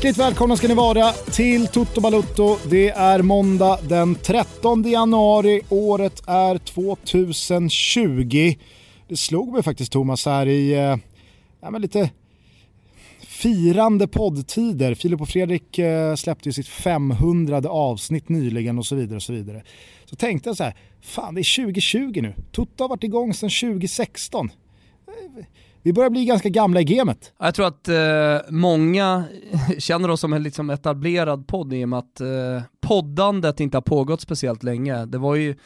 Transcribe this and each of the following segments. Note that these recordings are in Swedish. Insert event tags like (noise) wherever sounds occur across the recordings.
Hjärtligt välkomna ska ni vara till Toto Balutto. Det är måndag den 13 januari, året är 2020. Det slog mig faktiskt Thomas här i eh, ja, men lite firande poddtider. Filip och Fredrik eh, släppte ju sitt 500 avsnitt nyligen och så vidare. och Så vidare. Så tänkte jag så här, fan det är 2020 nu. Toto har varit igång sedan 2016 vi börjar bli ganska gamla i gamet. Jag tror att eh, många (laughs) känner oss som en liksom etablerad podd i och med att eh, poddandet inte har pågått speciellt länge. Det var ju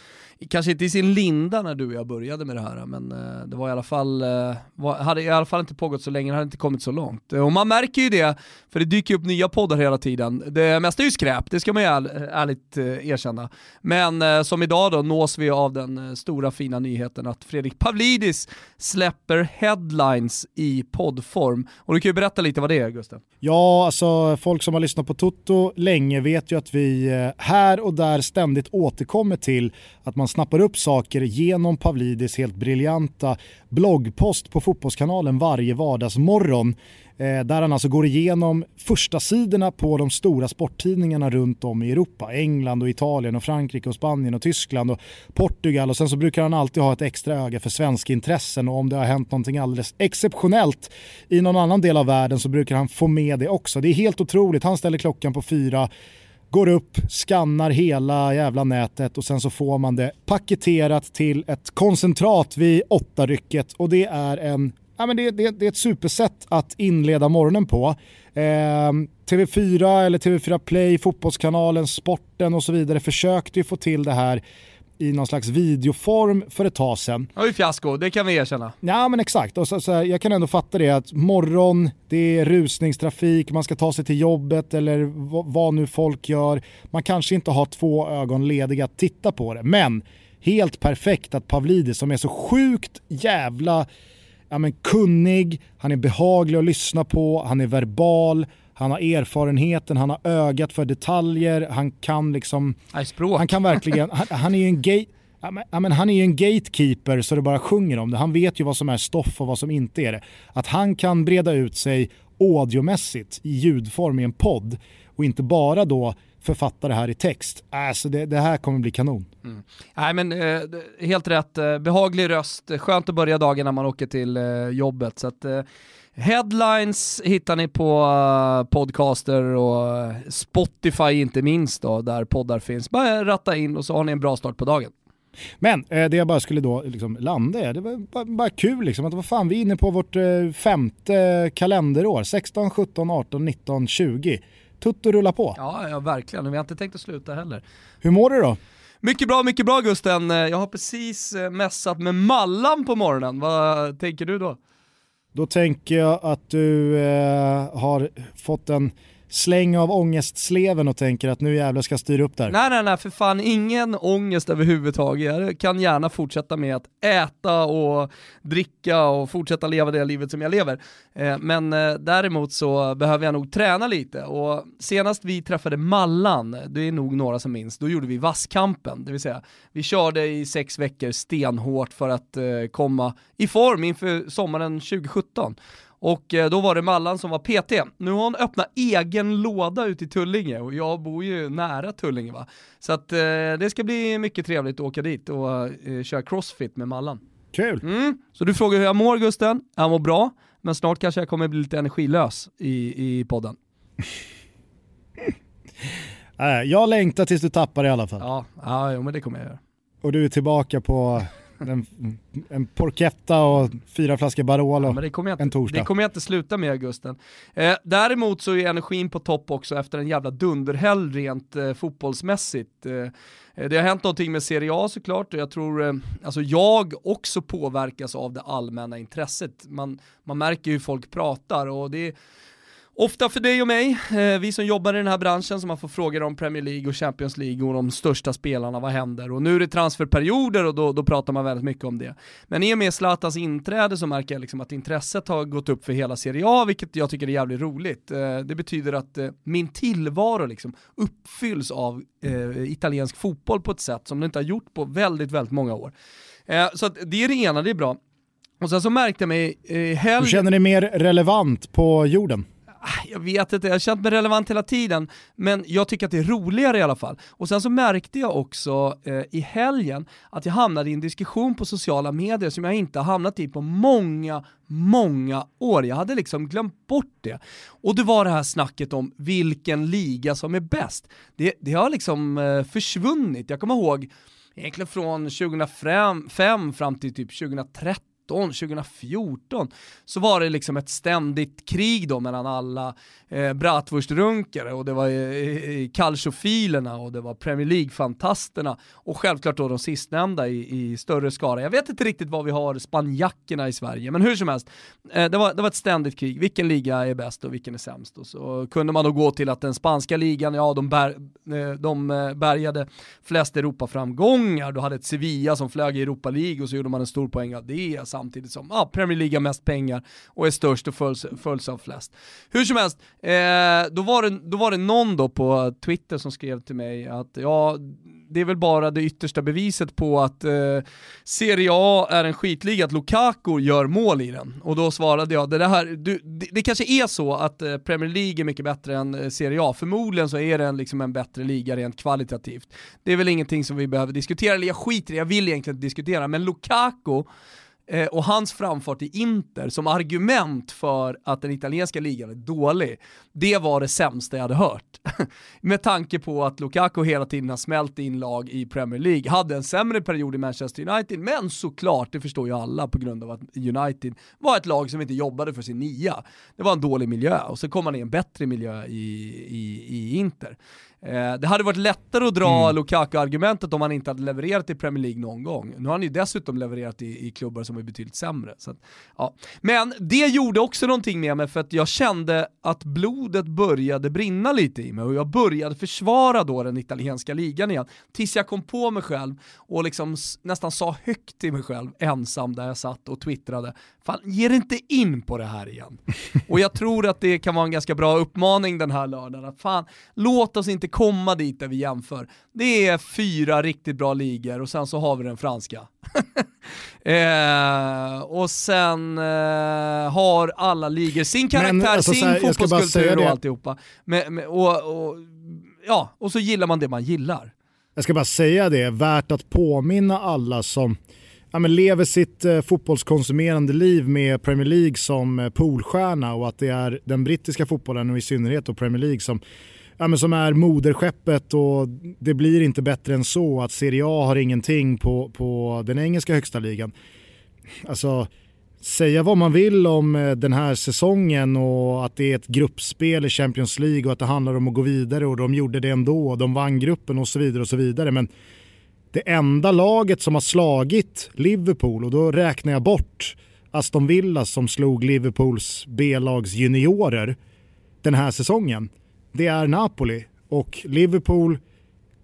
kanske inte i sin linda när du och jag började med det här, men eh, det var i alla fall, eh, var, hade i alla fall inte pågått så länge, det hade inte kommit så långt. Och man märker ju det, för det dyker upp nya poddar hela tiden. Det mesta är ju skräp, det ska man ju ärligt eh, erkänna. Men som idag då nås vi av den stora fina nyheten att Fredrik Pavlidis släpper headlines i poddform. Och du kan ju berätta lite vad det är Gusten. Ja, alltså folk som har lyssnat på Toto länge vet ju att vi här och där ständigt återkommer till att man snappar upp saker genom Pavlidis helt briljanta bloggpost på Fotbollskanalen varje vardagsmorgon. Eh, där han alltså går igenom första sidorna på de stora sporttidningarna runt om i Europa. England och Italien och Frankrike och Spanien och Tyskland och Portugal och sen så brukar han alltid ha ett extra öga för svenska intressen och om det har hänt någonting alldeles exceptionellt i någon annan del av världen så brukar han få med det också. Det är helt otroligt. Han ställer klockan på fyra går upp, skannar hela jävla nätet och sen så får man det paketerat till ett koncentrat vid åtta rycket och det är en Ja, men det, det, det är ett supersätt att inleda morgonen på. Eh, TV4 eller TV4 Play, Fotbollskanalen, Sporten och så vidare försökte ju få till det här i någon slags videoform för ett tag sedan. Det var ju fiasko, det kan vi erkänna. Ja men exakt, och så, så här, jag kan ändå fatta det att morgon, det är rusningstrafik, man ska ta sig till jobbet eller vad nu folk gör. Man kanske inte har två ögon lediga att titta på det, men helt perfekt att Pavlidis som är så sjukt jävla ja, men kunnig, han är behaglig att lyssna på, han är verbal, han har erfarenheten, han har ögat för detaljer, han kan liksom... språk. Han kan verkligen, han, han är ju en gay... Ja, men han är ju en gatekeeper så det bara sjunger om det. Han vet ju vad som är stoff och vad som inte är det. Att han kan breda ut sig audiomässigt i ljudform i en podd och inte bara då författa det här i text. Alltså det, det här kommer bli kanon. Mm. Nej men eh, helt rätt, eh, behaglig röst, skönt att börja dagen när man åker till eh, jobbet. Så att, eh, Headlines hittar ni på uh, podcaster och Spotify inte minst då, där poddar finns. Bara ratta in och så har ni en bra start på dagen. Men eh, det jag bara skulle då liksom landa i, det var bara, bara kul liksom, att vad fan vi är inne på vårt eh, femte kalenderår, 16, 17, 18, 19, 20. Tutto rullar på. Ja, ja verkligen, vi har inte tänkt att sluta heller. Hur mår du då? Mycket bra, mycket bra Gusten. Jag har precis eh, mässat med Mallan på morgonen. Vad tänker du då? Då tänker jag att du eh, har fått en släng av ångestsleven och tänker att nu jävlar ska jag styra upp där. Nej nej nej för fan ingen ångest överhuvudtaget. Jag kan gärna fortsätta med att äta och dricka och fortsätta leva det livet som jag lever. Eh, men eh, däremot så behöver jag nog träna lite och senast vi träffade Mallan, det är nog några som minns, då gjorde vi vasskampen. Det vill säga vi körde i sex veckor stenhårt för att eh, komma i form inför sommaren 2017. Och eh, då var det Mallan som var PT. Nu har hon öppnat egen låda ute i Tullinge och jag bor ju nära Tullinge va. Så att eh, det ska bli mycket trevligt att åka dit och eh, köra crossfit med Mallan. Kul! Mm. Så du frågar hur jag mår Gusten? Jag mår bra, men snart kanske jag kommer bli lite energilös i, i podden. (laughs) jag längtar tills du tappar i alla fall. Ja, ja men det kommer jag göra. Och du är tillbaka på en, en porchetta och fyra flaskor Barolo ja, det kommer jag, en torsdag. Det kommer jag inte sluta med Augusten. Eh, däremot så är energin på topp också efter en jävla dunderhelg rent eh, fotbollsmässigt. Eh, eh, det har hänt någonting med Serie A såklart och jag tror, eh, alltså jag också påverkas av det allmänna intresset. Man, man märker hur folk pratar och det är Ofta för dig och mig, eh, vi som jobbar i den här branschen, som man får frågor om Premier League och Champions League och de största spelarna, vad händer? Och nu är det transferperioder och då, då pratar man väldigt mycket om det. Men i och med Zlatans inträde så märker jag liksom att intresset har gått upp för hela Serie A, vilket jag tycker är jävligt roligt. Eh, det betyder att eh, min tillvaro liksom uppfylls av italiensk fotboll på ett sätt som det inte har gjort på väldigt, väldigt många år. Så det är det ena, det är bra. Och sen så märkte jag mig i helgen... Du känner dig mer relevant på jorden? Ah, jag vet inte, jag har känt mig relevant hela tiden, men jag tycker att det är roligare i alla fall. Och sen så märkte jag också eh, i helgen att jag hamnade i en diskussion på sociala medier som jag inte har hamnat i på många, många år. Jag hade liksom glömt bort det. Och det var det här snacket om vilken liga som är bäst. Det, det har liksom eh, försvunnit. Jag kommer ihåg egentligen från 2005 fram till typ 2013 2014, så var det liksom ett ständigt krig då mellan alla eh, bratwurstrunkare och det var eh, eh kalsofilerna och det var Premier League-fantasterna och självklart då de sistnämnda i, i större skara. Jag vet inte riktigt vad vi har spanjackerna i Sverige, men hur som helst, eh, det, var, det var ett ständigt krig. Vilken liga är bäst och vilken är sämst? Och så kunde man då gå till att den spanska ligan, ja de, bär, eh, de eh, bärgade flest Europaframgångar, du hade ett Sevilla som flög i Europa League och så gjorde man en stor poäng av det samtidigt som ah, Premier League har mest pengar och är störst och följs, följs av flest. Hur som helst, eh, då, var det, då var det någon då på Twitter som skrev till mig att ja, det är väl bara det yttersta beviset på att eh, Serie A är en skitliga, att Lukaku gör mål i den. Och då svarade jag, det, det här, du, det, det, kanske är så att eh, Premier League är mycket bättre än eh, Serie A, förmodligen så är det en, liksom en bättre liga rent kvalitativt. Det är väl ingenting som vi behöver diskutera, eller jag skiter i jag vill egentligen inte diskutera, men Lukaku eh, och hans framfart i Inter som argument för att den italienska ligan är dålig, det var det sämsta jag hade hört. (laughs) Med tanke på att Lukaku hela tiden har smält in lag i Premier League, hade en sämre period i Manchester United, men såklart, det förstår ju alla på grund av att United var ett lag som inte jobbade för sin nia. Det var en dålig miljö och så kom han i en bättre miljö i, i, i Inter. Eh, det hade varit lättare att dra mm. Lukaku-argumentet om han inte hade levererat i Premier League någon gång. Nu har han ju dessutom levererat i, i klubbar som är betydligt sämre. Så att, ja. Men det gjorde också någonting med mig för att jag kände att blodet började brinna lite i mig och jag började försvara då den italienska ligan igen. Tills jag kom på mig själv och liksom nästan sa högt till mig själv ensam där jag satt och twittrade. Fan, ge dig inte in på det här igen. (laughs) och jag tror att det kan vara en ganska bra uppmaning den här lördagen. Att fan, låt oss inte komma dit där vi jämför. Det är fyra riktigt bra ligor och sen så har vi den franska. (laughs) eh, och sen eh, har alla ligor sin karaktär, Men, alltså, sin här, fotbollskultur och alltihopa. Med, med, och, och, ja, och så gillar man det man gillar. Jag ska bara säga det, värt att påminna alla som ja, men lever sitt eh, fotbollskonsumerande liv med Premier League som eh, poolstjärna och att det är den brittiska fotbollen och i synnerhet Premier League som ja, men som är moderskeppet och det blir inte bättre än så att Serie A har ingenting på, på den engelska högsta ligan. Alltså, säga vad man vill om eh, den här säsongen och att det är ett gruppspel i Champions League och att det handlar om att gå vidare och de gjorde det ändå och de vann gruppen och så vidare och så vidare. Men det enda laget som har slagit Liverpool och då räknar jag bort Aston Villa som slog Liverpools B-lags juniorer den här säsongen det är Napoli. Och Liverpool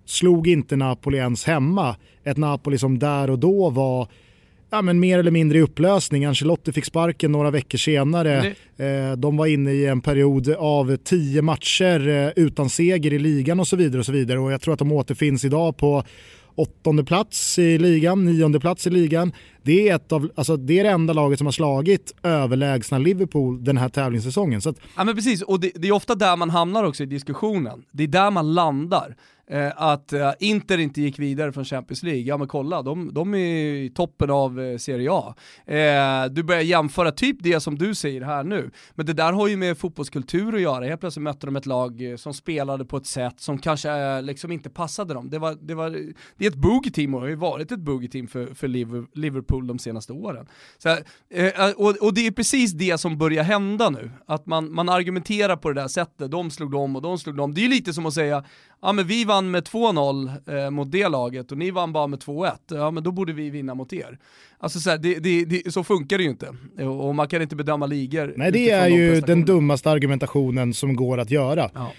slog inte Napoli ens hemma. Ett Napoli som där och då var ja, men mer eller mindre i upplösning. Ancelotti fick sparken några veckor senare. Det... De var inne i en period av tio matcher eh, utan seger i ligan och så vidare. Och så vidare. Och jag tror att de återfinns idag på åttonde plats i ligan, nionde plats i ligan. Det är, ett av, alltså det är det enda laget som har slagit överlägsna Liverpool den här tävlingssäsongen. Så att... Ja men precis, och det, det, är ofta där man hamnar också i diskussionen. Det är där man landar. Eh, att eh, Inter inte gick vidare från Champions League, ja men kolla, de, de är i toppen av eh, Serie A. Eh, du börjar jämföra typ det som du säger här nu, men det där har ju med fotbollskultur att göra. Helt plötsligt mötte de ett lag eh, som spelade på ett sätt som kanske eh, liksom inte passade dem. Det, var, det, var, det är ett boogie-team och har ju varit ett boogie-team för, för Liverpool de senaste åren. Så, och, och det är precis det som börjar hända nu, att man, man argumenterar på det där sättet, de slog dem och de slog dem. Det är ju lite som att säga, ja men vi vann med 2-0 eh, mot det laget och ni vann bara med 2-1, ja men då borde vi vinna mot er. Alltså så, här, det, det, det, så funkar det ju inte. Och man kan inte bedöma ligor Nej det är ju den dummaste argumentationen som går att göra. Ja.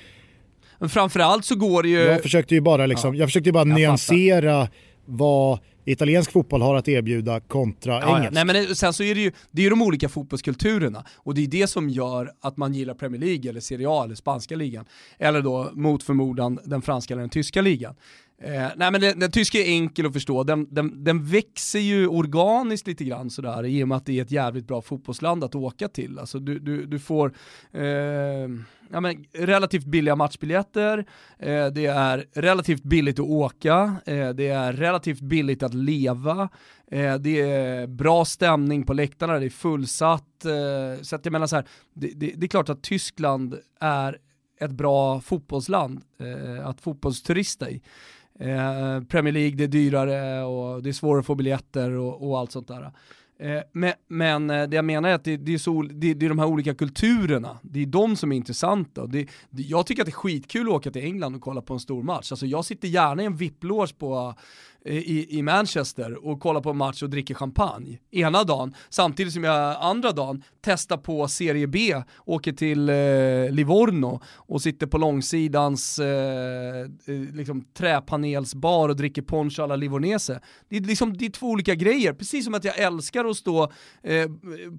Men framförallt så går det ju... Jag försökte ju bara, liksom, ja. jag försökte bara jag nyansera fattar. vad italiensk fotboll har att erbjuda kontra ja, engelsk. Ja. Nej, men sen så är det ju det är de olika fotbollskulturerna och det är det som gör att man gillar Premier League eller Serie A eller spanska ligan eller då mot förmodan den franska eller den tyska ligan. Eh, nej men den, den tyska är enkel att förstå, den, den, den, växer ju organiskt lite grann sådär i och med att det är ett jävligt bra fotbollsland att åka till. Alltså du, du, du får eh, ja, men, relativt billiga matchbiljetter, eh, det är relativt billigt att åka, eh, det är relativt billigt att leva, eh, det är bra stämning på läktarna, det är fullsatt. Eh, så att jag menar så här, det, det, det är klart att Tyskland är ett bra fotbollsland eh, att fotbollsturista i. Eh, Premier League, det är dyrare och det är svårare att få biljetter och, och allt sånt där. Eh, men, men, det jag menar är att det, det är, så, det, det, är de här olika kulturerna, det är de som är intressanta. Det, jag tycker att det är skitkul att åka till England och kolla på en stor match. Alltså jag sitter gärna i en VIP-loge på i, i Manchester och kollar på en match och dricker champagne ena dagen, samtidigt som jag andra dagen testar på Serie B, åker till eh, Livorno och sitter på långsidans eh, eh liksom, träpanelsbar och dricker poncho alla Livornese. Det är, liksom, det är två olika grejer, precis som att jag älskar att stå eh,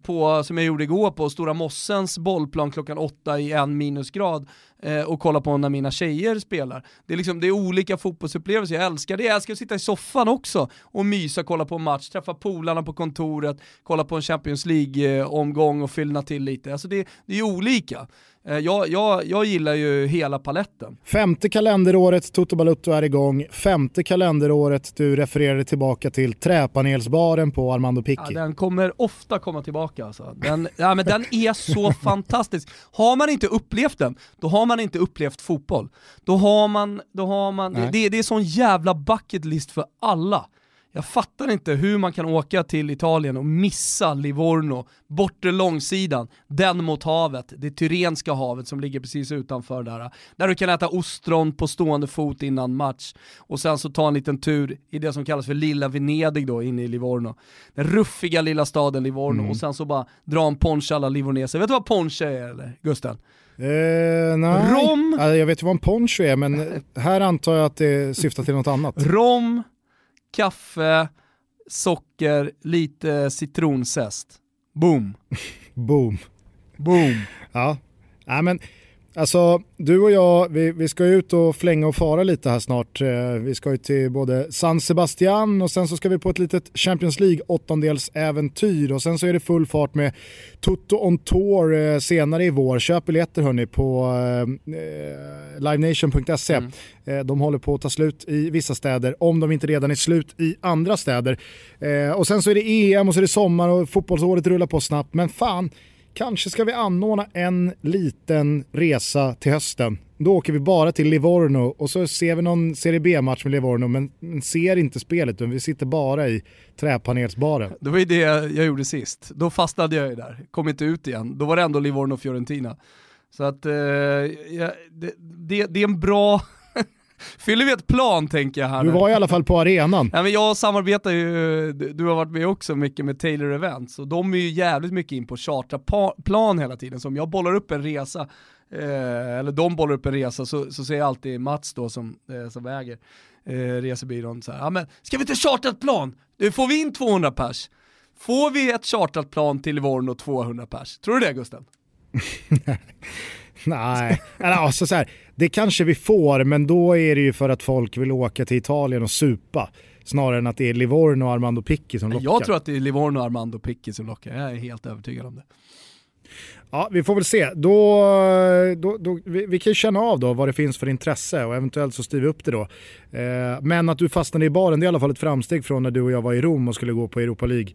på, som jag gjorde igår, på Stora Mossens bollplan klockan åtta i en minusgrad eh, och kolla på när mina tjejer spelar. Det är, liksom, det är olika fotbollsupplevelser, jag älskar det. Jag älskar att sitta i soffan också och mysa, kolla på en match, träffa polarna på kontoret, kolla på en Champions League-omgång eh, och fyllna till lite. Alltså det, det är olika. Eh, jag, jag, jag gillar ju hela paletten. Femte kalenderåret Toto Balutto är igång. Femte kalenderåret du refererade tillbaka till träpanelsbaren på Armando Picchi. Ja, den kommer ofta komma tillbaka alltså. Den, ja, men den är så (laughs) fantastisk. Har man inte upplevt den, då har man inte upplevt fotboll. Då har man, då har man det, det är sån jävla bucket list för alla. Jag fattar inte hur man kan åka till Italien och missa Livorno, bortre långsidan, den mot havet, det Tyrenska havet som ligger precis utanför där. Där du kan äta ostron på stående fot innan match och sen så ta en liten tur i det som kallas för lilla Venedig då inne i Livorno. Den ruffiga lilla staden Livorno mm. och sen så bara dra en poncha alla livorneser. Vet du vad poncha är eller Gusten? Eh, nej. Rom. Jag vet ju vad en poncho är men (laughs) här antar jag att det syftar till något annat. Rom, kaffe, socker, lite citronzest. Boom. (laughs) Boom. Boom. Ja, Nej, men Alltså, du och jag, vi, vi ska ut och flänga och fara lite här snart. Eh, vi ska ju till både San Sebastian och sen så ska vi på ett litet Champions League åttondelsäventyr och sen så är det full fart med Toto on Tour eh, senare i vår. Köp biljetter hörni på eh, eh livenation.se. Mm. De håller på att ta slut i vissa städer, om de inte redan är slut i andra städer. Eh, och sen så är det EM och så är det sommar och fotbollsåret rullar på snabbt, men fan Kanske ska vi anordna en liten resa till hösten. Då åker vi bara till Livorno och så ser vi någon Serie B-match med Livorno men ser inte spelet utan vi sitter bara i träpanelsbaren. Det var ju det jag gjorde sist. Då fastnade jag ju där, kom inte ut igen. Då var det ändå Livorno-Fiorentina. Så att eh, ja, det, det, det är en bra Fyller vi ett plan tänker jag här Du var i alla fall på arenan. Ja, men jag samarbetar ju, du har varit med också mycket med Taylor Events och de är ju jävligt mycket in på chartra plan hela tiden. Så om jag bollar upp en resa, eh, eller de bollar upp en resa så, så säger alltid Mats då som, eh, som äger eh, resebyrån så här, ja men ska vi inte chartra ett plan? Får vi in 200 pers? Får vi ett chartrat plan till Livorno 200 pers? Tror du det Gusten? (laughs) Nej, alltså så här, det kanske vi får, men då är det ju för att folk vill åka till Italien och supa. Snarare än att det är Livorno och Armando Picchi som lockar. Jag tror att det är Livorno och Armando Picchi som lockar, jag är helt övertygad om det. Ja, vi får väl se. Då, då, då, vi, vi kan ju känna av då vad det finns för intresse och eventuellt så styr vi upp det då. Eh, men att du fastnade i baren, det är i alla fall ett framsteg från när du och jag var i Rom och skulle gå på Europa League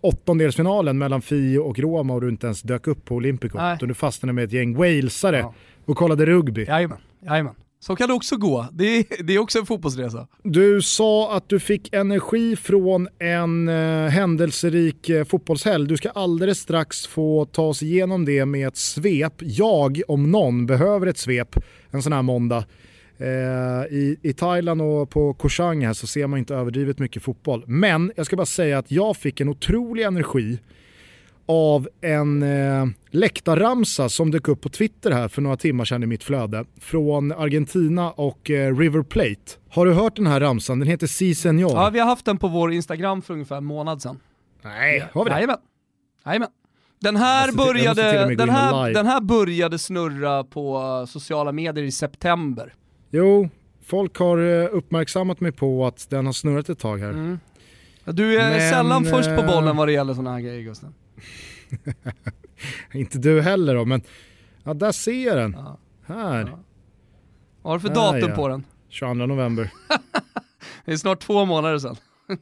åttondelsfinalen mellan Fio och Roma och du inte ens dök upp på Olympico. Nej. Utan du fastnade med ett gäng walesare ja. och kollade rugby. Jajamän, jajamän. Så kan det också gå. Det är, det är också en fotbollsresa. Du sa att du fick energi från en eh, händelserik eh, fotbollshelg. Du ska alldeles strax få ta oss igenom det med ett svep. Jag, om någon, behöver ett svep en sån här måndag. Eh, i, I Thailand och på Koh Chang här så ser man inte överdrivet mycket fotboll. Men jag ska bara säga att jag fick en otrolig energi av en eh, läktarramsa som dök upp på Twitter här för några timmar sedan i mitt flöde från Argentina och eh, River Plate. Har du hört den här ramsan? Den heter Si Senor. Ja, vi har haft den på vår Instagram för ungefär en månad sedan. Nej, har vi det? Jajamän. Jajamän. Den här, började, den, här, den här började snurra på sociala medier i september. Jo, folk har eh, uppmärksammat mig på att den har snurrat ett tag här. Mm. Du är Men, sällan först på bollen eh, vad det gäller sådana här grejer Gusten. (laughs) Inte du heller då, men ja, där ser jag den. Ja. Här. Ja. Vad har du för datum ja. på den? 22 november. (laughs) det är snart två månader sedan. (laughs)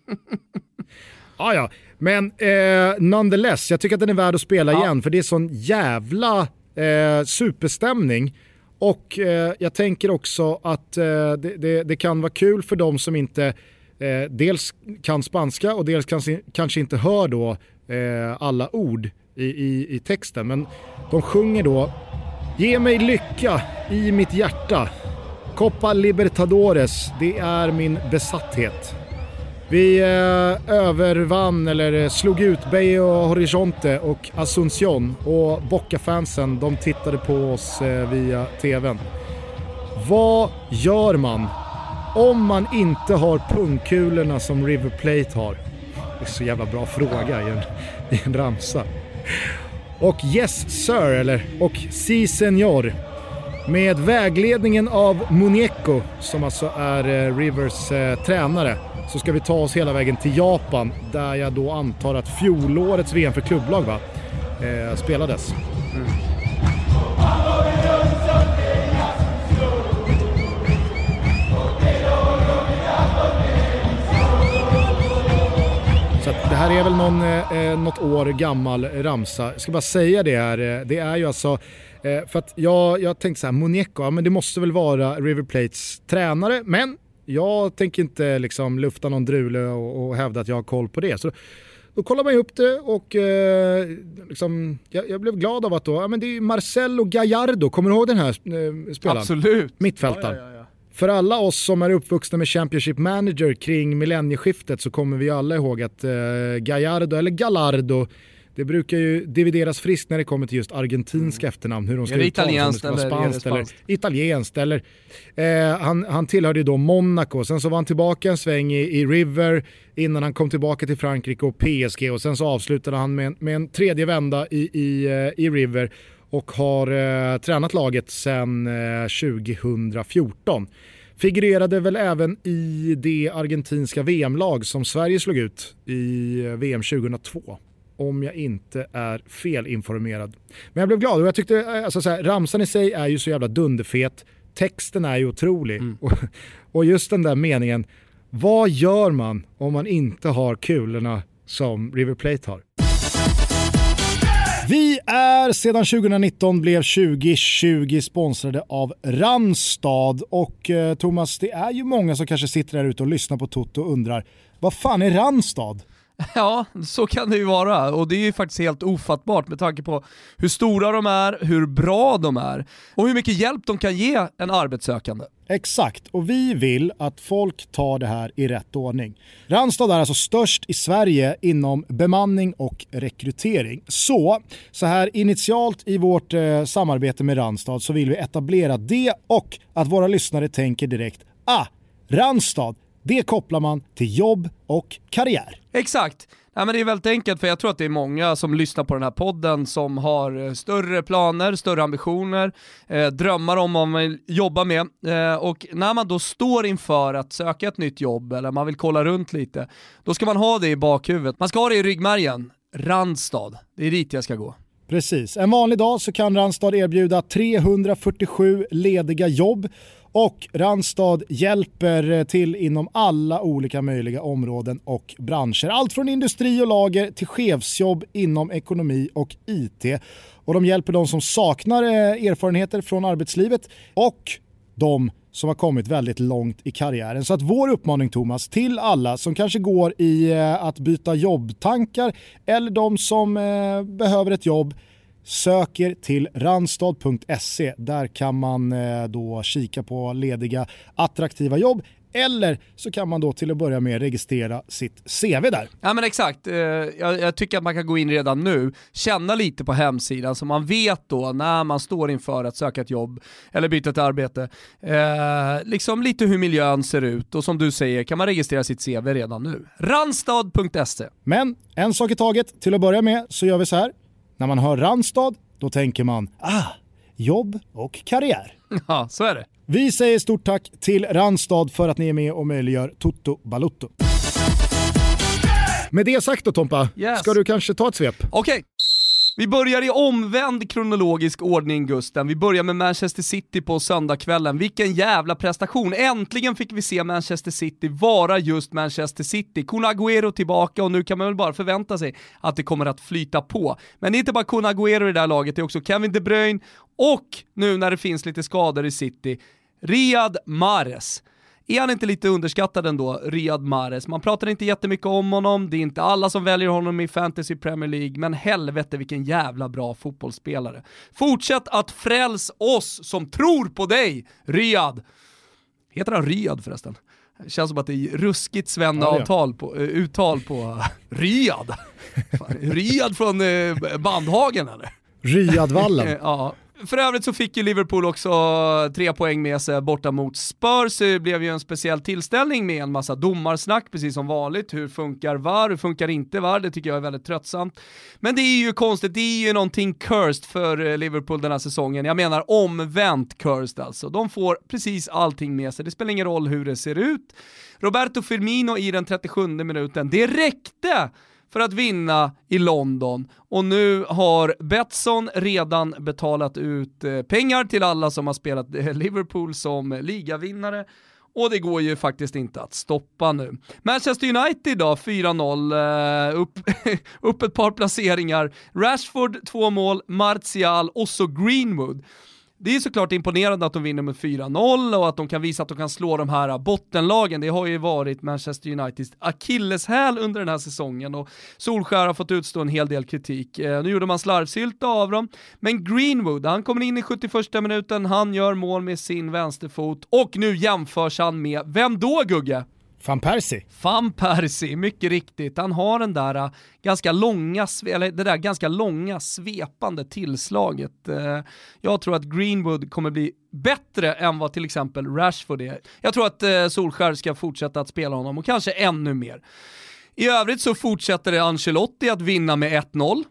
ja, ja. Men eh, nonetheless, jag tycker att den är värd att spela igen för det är sån jävla eh, superstämning. Och eh, jag tänker också att eh, det, det, det, kan vara kul för de som inte eh, dels kan spanska och dels kanske, kanske inte hör då eh, alla ord i, i, i texten. Men de sjunger då Ge mig lycka i mitt hjärta. Copa Libertadores, det är min besatthet. Vi eh, övervann, eller eh, slog ut Beo Horizonte och Asunción och Boca-fansen de tittade på oss eh, via TVn. Vad gör man om man inte har pungkulorna som River Plate har? Det är så jävla bra fråga i en, i en ramsa. Och Yes Sir, eller och Si Senor. Med vägledningen av Muneco som alltså är eh, Rivers eh, tränare, så ska vi ta oss hela vägen till Japan, där jag då antar att fjolårets VM för klubblag va, eh, spelades. Mm. Så det här är väl någon, eh, eh, något år gammal ramsa. Jag ska bara säga det här, eh, det är ju alltså eh, för att jag, jag tänkte så här, Muñeco, ja, men det måste väl vara River Plates tränare, men jag tänker inte liksom lufta någon drule och, och hävda att jag har koll på det. Så då kollar man upp det och eh, liksom, jag, jag, blev glad av att då, ja, men det är Marcelo Gallardo, kommer du ihåg den här eh, spelaren? Absolut. Mittfältaren. Ja, ja, För alla oss som är uppvuxna med Championship Manager kring millennieskiftet så kommer vi alla ihåg att eh, Gallardo, eller Gallardo, det brukar ju divideras friskt när det kommer till just argentinska mm. efternamn, hur de ska om det ska vara spanskt eller, italienskt. Eller, eh, han, han tillhörde ju då Monaco, sen så var han tillbaka en sväng i, i, River innan han kom tillbaka till Frankrike och PSG och sen så avslutade han med, med en tredje vända i, i, eh, i River och har eh, tränat laget sedan eh, 2014. Figurerade väl även i det argentinska VM-lag som Sverige slog ut i eh, VM 2002 om jag inte är felinformerad. Men jag blev glad och jag tyckte, eh, alltså så här, ramsan i sig är ju så jävla dunderfet, texten är ju otrolig. Mm. Och, (laughs) och just den där meningen, vad gör man om man inte har kulorna som River Plate har? Vi är sedan 2019 blev 2020 sponsrade av Randstad och eh, Thomas, det är ju många som kanske sitter där ute och lyssnar på Toto och undrar, vad fan är Randstad? (laughs) Ja, så kan det ju vara och det är ju faktiskt helt ofattbart med tanke på hur stora de är, hur bra de är och hur mycket hjälp de kan ge en arbetssökande. Exakt, och vi vill att folk tar det här i rätt ordning. Randstad är alltså störst i Sverige inom bemanning och rekrytering. Så, så här initialt i vårt eh, samarbete med Randstad så vill vi etablera det och att våra lyssnare tänker direkt ah, Randstad, det kopplar man till jobb och karriär. Exakt. Nej, men det är väldigt enkelt för jag tror att det är många som lyssnar på den här podden som har eh, större planer, större ambitioner, eh, drömmar om vad man vill jobba med eh, och när man då står inför att söka ett nytt jobb eller man vill kolla runt lite, då ska man ha det i bakhuvudet. Man ska ha det i ryggmärgen. Randstad, det är dit jag ska gå. Precis. En vanlig dag så kan Randstad erbjuda 347 lediga jobb och Randstad hjälper till inom alla olika möjliga områden och branscher. Allt från industri och lager till chefsjobb inom ekonomi och IT. Och de hjälper de som saknar eh, erfarenheter från arbetslivet och de som har kommit väldigt långt i karriären. Så att vår uppmaning Thomas till alla som kanske går i eh, att byta jobbtankar eller de som eh, behöver ett jobb söker till randstad.se. Där kan man eh, då kika på lediga attraktiva jobb eller så kan man då till att börja med registrera sitt CV där. Ja men exakt, eh, jag, jag, tycker att man kan gå in redan nu, känna lite på hemsidan så man vet då när man står inför att söka ett jobb eller byta ett arbete, eh, liksom lite hur miljön ser ut och som du säger kan man registrera sitt CV redan nu. Randstad.se. Men en sak i taget, till att börja med så gör vi så här, när man hör Randstad, då tänker man ah, jobb och karriär. (laughs) Ja, så är det. Vi säger stort tack till Randstad för att ni är med och möjliggör Toto Balutto. Med det sagt då Tompa, yes. ska du kanske ta ett svep? Okej. Okay. Vi börjar i omvänd kronologisk ordning Gusten. Vi börjar med Manchester City på söndagskvällen. Vilken jävla prestation! Äntligen fick vi se Manchester City vara just Manchester City. Kun Agüero tillbaka och nu kan man väl bara förvänta sig att det kommer att flyta på. Men det är inte bara Kun Agüero i det där laget, det är också Kevin De Bruyne och nu när det finns lite skador i City, Riyad Mahrez. Är han inte lite underskattad ändå, Riyad Mahrez? Man pratar inte jättemycket om honom, det är inte alla som väljer honom i Fantasy Premier League, men helvete vilken jävla bra fotbollsspelare. Fortsätt att fräls oss som tror på dig, Riyad. Heter han Riyad förresten? Det känns som att det är ruskigt Sven-avtal på, uh, uttal på Riyad. Riyad från uh, Bandhagen eller? Riyadvallen. (laughs) ja, för övrigt så fick ju Liverpool också tre poäng med sig borta mot Spurs. Det blev ju en speciell tillställning med en massa domarsnack, precis som vanligt. Hur funkar VAR? Hur funkar inte VAR? Det tycker jag är väldigt tröttsamt. Men det är ju konstigt, det är ju någonting cursed för eh, Liverpool den här säsongen. Jag menar omvänt cursed alltså. De får precis allting med sig. Det spelar ingen roll hur det ser ut. Roberto Firmino i den 37 minuten, det räckte för att vinna i London. Och nu har Betsson redan betalat ut eh, pengar till alla som har spelat eh, Liverpool som ligavinnare. Och det går ju faktiskt inte att stoppa nu. Manchester United då, 4-0, eh, upp, (laughs) upp ett par placeringar. Rashford två mål, Martial och så Greenwood det är såklart imponerande att de vinner med 4-0 och att de kan visa att de kan slå de här äh, bottenlagen. Det har ju varit Manchester Uniteds akilleshäl under den här säsongen och Solskär har fått utstå en hel del kritik. Eh, nu gjorde man slarvsylta av dem, men Greenwood, han kommer in i 71 minuten, han gör mål med sin vänsterfot och nu jämförs han med, vem då Gugge? Van Persie. Van Persie, mycket riktigt. Han har den där äh, ganska långa, eller det där ganska långa svepande tillslaget. Äh, jag tror att Greenwood kommer bli bättre än vad till exempel Rashford är. Jag tror att äh, Solskär ska fortsätta att spela honom och kanske ännu mer. I övrigt så fortsätter Ancelotti att vinna med 1-0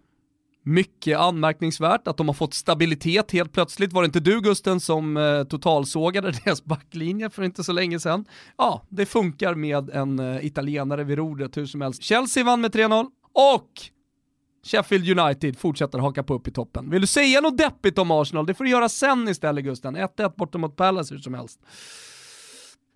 mycket anmärkningsvärt att de har fått stabilitet helt plötsligt. Var det inte du Gusten som eh, totalsågade (laughs) deras backlinje för inte så länge sedan? Ja, det funkar med en eh, italienare vid rodret hur som helst. Chelsea vann med 3-0 och Sheffield United fortsätter haka på upp i toppen. Vill du säga något deppigt om Arsenal? Det får du göra sen istället Gusten. 1-1 borta mot Palace hur som helst.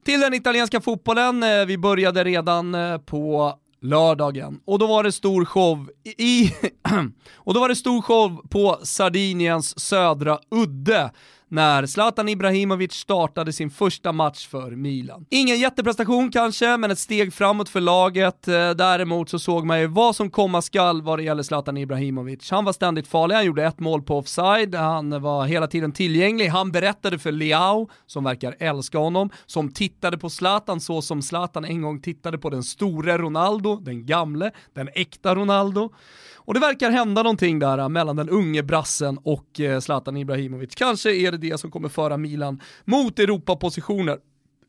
Till den italienska fotbollen, eh, vi började redan eh, på lördagen. Och då var det stor show i, (clears throat) och då var det stor show på Sardiniens södra udde när Zlatan Ibrahimovic startade sin första match för Milan. Ingen jätteprestation kanske, men ett steg framåt för laget. Eh, däremot så såg man ju vad som komma skall vad det gäller Zlatan Ibrahimovic. Han var ständigt farlig, han gjorde ett mål på offside, han var hela tiden tillgänglig, han berättade för Leao, som verkar älska honom, som tittade på Zlatan så som Zlatan en gång tittade på den store Ronaldo, den gamle, den äkta Ronaldo. Och det verkar hända någonting där äh, mellan den unge brassen och eh, Zlatan Ibrahimovic. Kanske är det det som kommer föra Milan mot Europapositioner.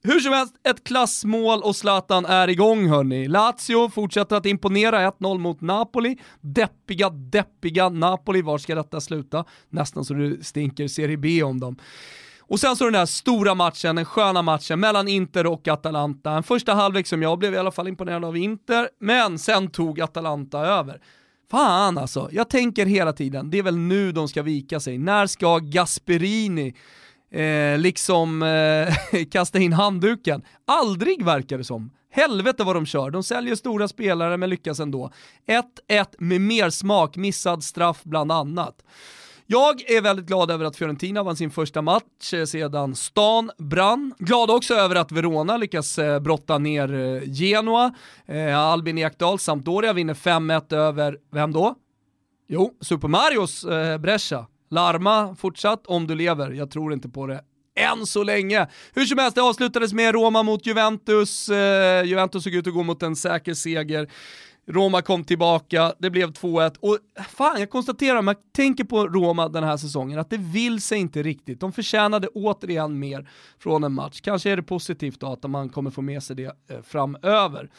Hur som helst, ett klassmål och Zlatan är igång hörni. Lazio fortsätter att imponera 1-0 mot Napoli. Deppiga, deppiga Napoli, var ska detta sluta? Nästan så det stinker Serie B om dem. Och sen så den här stora matchen, den sköna matchen mellan Inter och Atalanta. En första halvlek som jag blev i alla fall imponerad av Inter, men sen tog Atalanta över. Fan alltså, jag tänker hela tiden, det är väl nu de ska vika sig. När ska Gasperini eh, liksom eh, (laughs) kasta in handduken? Aldrig verkar det som. Helvete vad de kör, de säljer stora spelare men lyckas ändå. 1-1 med mer smak, missad straff bland annat. Jag är väldigt glad över att Fiorentina vann sin första match eh, sedan stan brann. Glad också över att Verona lyckas eh, brotta ner eh, Genoa. Eh, Albin Ekdal, Sampdoria, vinner 5-1 över, vem då? Jo, Super Marios Brescia. Larma fortsatt om du lever, jag tror inte på det än så länge. Hur som helst, det avslutades med Roma mot Juventus. Eh, Juventus såg ut att gå mot en säker seger. Roma kom tillbaka, det blev 2-1 och fan jag konstaterar, man tänker på Roma den här säsongen, att det vill sig inte riktigt. De förtjänade återigen mer från en match. Kanske är det positivt då att man kommer få med sig det eh, framöver.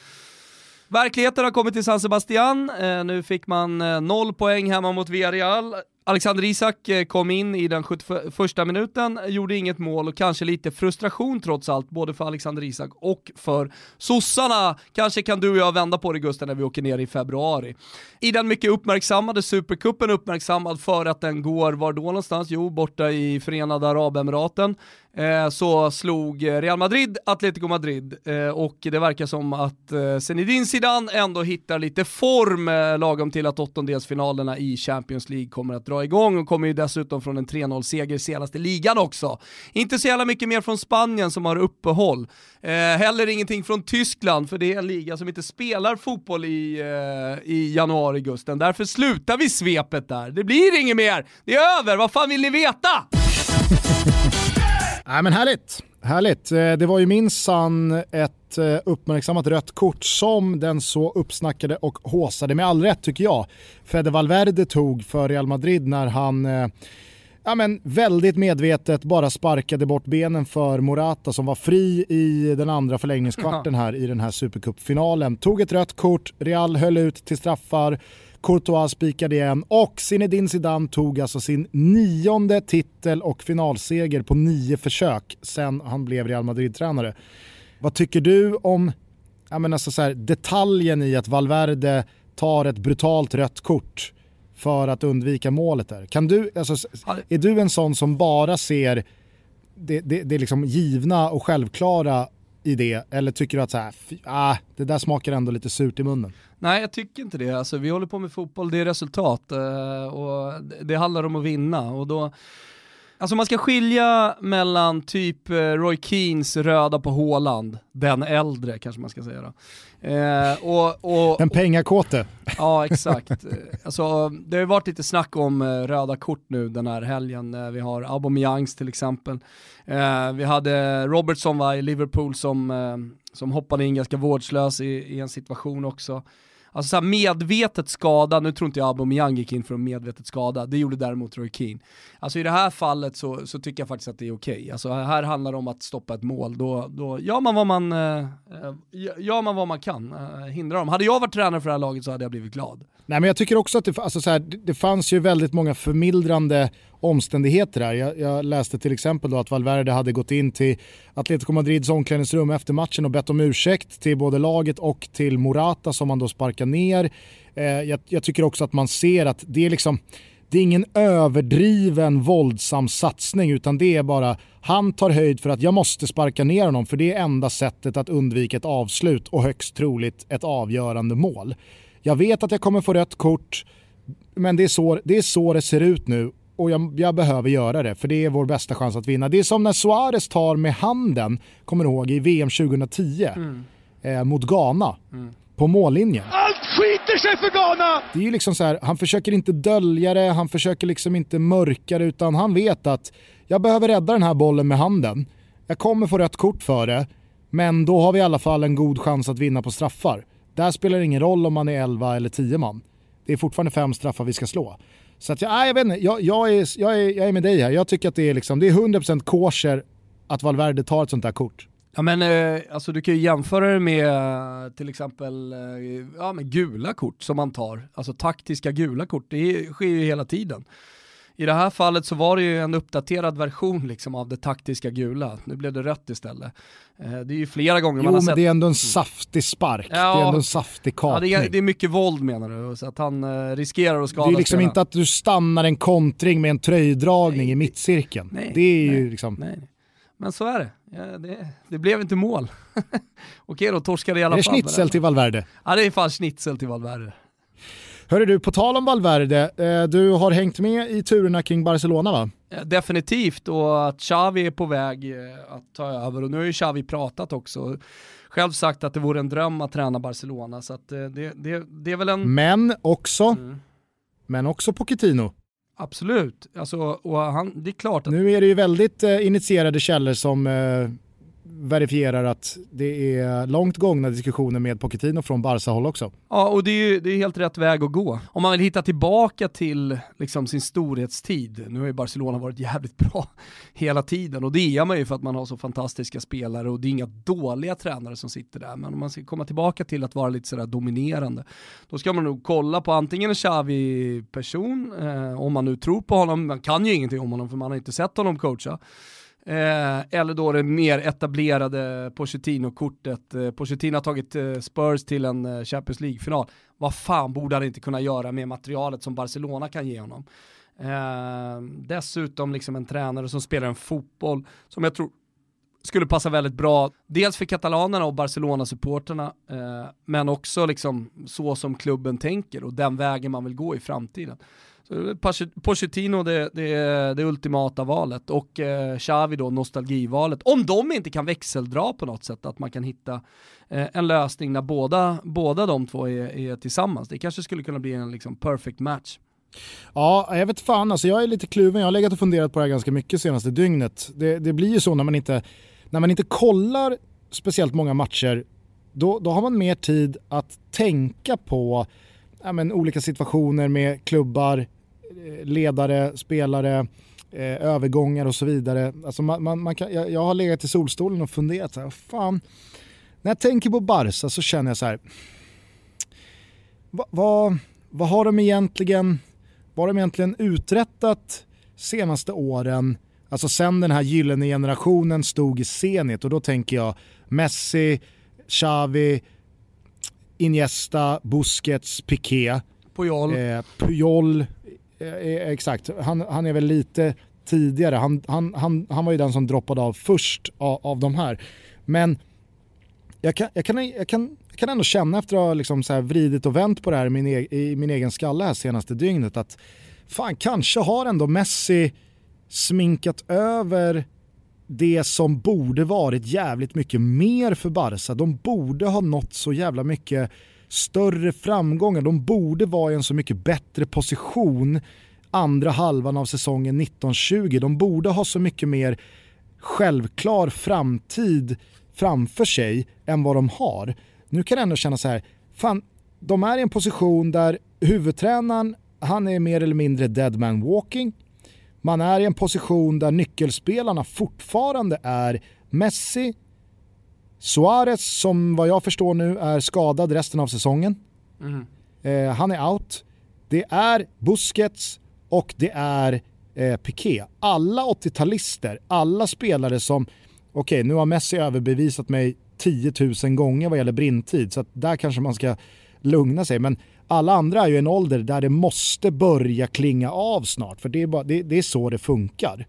Verkligheten har kommit till San Sebastian, eh, nu fick man eh, noll poäng hemma mot Villarreal. Alexander Isak eh, kom in i den 71 minuten, gjorde inget mål och kanske lite frustration trots allt, både för Alexander Isak och för sossarna. Kanske kan du och jag vända på det Gusten när vi åker ner i februari. I den mycket uppmärksammade Supercupen, uppmärksammad för att den går, var då någonstans? Jo, borta i Förenade Arabemiraten. Eh, så slog Real Madrid Atletico Madrid eh, och det verkar som att eh, Zinedine Zidane ändå hittar lite form eh, lagom till att åttondelsfinalerna i Champions League kommer att dra igång och kommer ju dessutom från en 3-0-seger senast i ligan också. Inte så jävla mycket mer från Spanien som har uppehåll. Eh, heller ingenting från Tyskland för det är en liga som inte spelar fotboll i, eh, i januari, Gusten. Därför slutar vi svepet där. Det blir inget mer, det är över, vad fan vill ni veta? Nej men härligt, härligt. Eh, det var ju minsann ett eh, uppmärksammat rött kort som den så uppsnackade och håsade med all rätt tycker jag. Fede Valverde tog för Real Madrid när han eh, ja, men väldigt medvetet bara sparkade bort benen för Morata som var fri i den andra förlängningskvarten här i den här Supercup-finalen. Tog ett rött kort, Real höll ut till straffar, Courtois spikade igen och Zinedine Zidane tog alltså sin nionde titel och finalseger på nio försök sen han blev Real Madrid-tränare. Vad tycker du om jag menar så här, detaljen i att Valverde tar ett brutalt rött kort för att undvika målet där? Kan du, alltså, är du en sån som bara ser det, det, det liksom givna och självklara i det? Eller tycker du att så här, ah, det där smakar ändå lite surt i munnen? Nej jag tycker inte det, alltså, vi håller på med fotboll, det är resultat eh, och det handlar om att vinna och då Alltså man ska skilja mellan typ eh, Roy Keens röda på Håland, den äldre kanske man ska säga då. Eh, och, och, den pengakåte. Ja exakt. alltså, det har ju varit lite snack om eh, röda kort nu den här helgen. vi har Aubameyangs till exempel. Eh, vi hade Robertson var i Liverpool som, eh, som hoppade in ganska vårdslös i, i en situation också. Alltså så medvetet skada, nu tror inte jag Aubameyang gick in för en medvetet skada, det gjorde däremot Roy Keane. Alltså i det här fallet så, så tycker jag faktiskt att det är okej. Okay. Alltså här handlar det om att stoppa ett mål, då, då gör, man vad man, eh, eh, gör man vad man kan, eh, hindra dem. Hade jag varit tränare för det här laget så hade jag blivit glad. Nej men jag tycker också att det, alltså så här, det fanns ju väldigt många förmildrande omständigheter här. Jag, jag, läste till exempel då att Valverde hade gått in till Atletico Madrids omklädningsrum efter matchen och bett om ursäkt till både laget och till Morata som man då sparkar ner. Eh, jag, jag, tycker också att man ser att det är liksom det är ingen överdriven våldsam satsning utan det är bara han tar höjd för att jag måste sparka ner honom för det är enda sättet att undvika ett avslut och högst troligt ett avgörande mål. Jag vet att jag kommer få rött kort men det är så det, är så det ser ut nu och jag, jag, behöver göra det för det är vår bästa chans att vinna. Det är som när Suarez tar med handen, kommer du ihåg, i VM 2010 mm. eh, mot Ghana mm. på mållinjen. Allt skiter sig för Ghana! Det är ju liksom så här, han försöker inte dölja det, han försöker liksom inte mörka det utan han vet att jag behöver rädda den här bollen med handen. Jag kommer få rött kort för det, men då har vi i alla fall en god chans att vinna på straffar. Där spelar det ingen roll om man är 11 eller 10 man. Det är fortfarande fem straffar vi ska slå. Så att jag, ah, jag vet inte, jag, jag, är, jag, är, jag är med dig här. Jag tycker att det är, liksom, det är 100% kosher att Valverde tar ett sånt där kort. Ja men eh, alltså du kan ju jämföra det med eh, till exempel eh, ja, med gula kort som man tar, alltså taktiska gula kort, det sker ju hela tiden. I det här fallet så var det ju en uppdaterad version liksom av det taktiska gula. Nu blev det rött istället. Eh, det är ju flera gånger jo, man har sett... Jo men det är ändå en saftig spark. Ja, det är ändå en saftig kapning. Ja, det, är, det är mycket våld menar du? Så att han uh, riskerar att skada Det är liksom spelaren. inte att du stannar en kontring med en tröjdragning nej, i mittcirkeln. Nej, det är nej, ju liksom... Nej. Men så är det. Ja, det, det, blev inte mål. (laughs) Okej då, torskade i alla fall. Är det schnitzel till Valverde? Ja det är fan schnitzel till Valverde. Hörru du, på tal om Valverde, eh, du har hängt med i turerna kring Barcelona va? Definitivt, och att Xavi är på väg eh, att ta över och nu har ju Xavi pratat också. Själv sagt att det vore en dröm att träna Barcelona, så eh, det, det, det är väl en... Men också, mm. men också Pochettino. Absolut, alltså, och han, det är klart att... Nu är det ju väldigt eh, initierade källor som eh, verifierar att det är långt gångna diskussioner med Pochettino från Barca-håll också. Ja, och det är, det är helt rätt väg att gå. Om man vill hitta tillbaka till liksom, sin storhetstid, nu har ju Barcelona varit jävligt (laughs) bra hela tiden och det är man ju för att man har så fantastiska spelare och det är inga dåliga tränare som sitter där, men om man ska komma tillbaka till att vara lite sådär dominerande, då ska man nog kolla på antingen en Xavi-person, eh, om man nu tror på honom, man kan ju ingenting om honom för man har inte sett honom coacha, Eh, eller då det mer etablerade Pochettino-kortet. Eh, Pochettino har tagit eh, Spurs till en eh, Champions League-final. Vad fan borde han inte kunna göra med materialet som Barcelona kan ge honom? Eh, dessutom liksom en tränare som spelar en fotboll som jag tror skulle passa väldigt bra, dels för katalanerna och Barcelona-supporterna, eh, men också liksom så som klubben tänker och den vägen man vill gå i framtiden. Pochettino det, det, det ultimata valet och eh, Xavi då nostalgivalet. Om de inte kan växeldra på något sätt, att man kan hitta eh, en lösning när båda, båda de två är, är tillsammans. Det kanske skulle kunna bli en liksom, perfect match. Ja, jag vet fan, alltså jag är lite kluven. Jag har legat och funderat på det här ganska mycket senaste dygnet. Det, det blir ju så när man, inte, när man inte kollar speciellt många matcher, då, då har man mer tid att tänka på ja, men, olika situationer med klubbar, ledare, spelare, eh, övergångar och så vidare. Alltså man, man, man kan, jag, jag, har legat i solstolen och funderat så här, fan, när jag tänker på Barca så känner jag så här, vad, vad, vad har de egentligen, vad har de egentligen uträttat senaste åren? Alltså sen den här gyllene generationen stod i Zenit och då tänker jag Messi, Xavi, Iniesta, Busquets, Piqué. Puyol. Eh, Puyol, Eh, eh, Eh, eh, exakt, han, han är väl lite tidigare. Han, han, han, han var ju den som droppade av först av, av de här. Men jag kan, jag, kan, jag, kan, jag kan ändå känna efter att ha liksom så här vridit och vänt på det här i min, e i min egen skalle här senaste dygnet att fan kanske har ändå Messi sminkat över det som borde varit jävligt mycket mer för Barca. De borde ha nått så jävla mycket större framgångar. De borde vara i en så mycket bättre position andra halvan av säsongen 1920. De borde ha så mycket mer självklar framtid framför sig än vad de har. Nu kan jag ändå känna så här, fan, de är i en position där huvudtränaren, han är mer eller mindre dead man walking. Man är i en position där nyckelspelarna fortfarande är Messi, Suarez som vad jag förstår nu är skadad resten av säsongen. Mm. Eh, han är out. Det är Busquets och det är eh, Piqué. Alla 80-talister, alla spelare som, okej okay, nu har Messi överbevisat mig 10 000 gånger vad gäller brintid så att där kanske man ska lugna sig. Men alla andra är ju en ålder där det måste börja klinga av snart för det är, bara, det, det är så det funkar.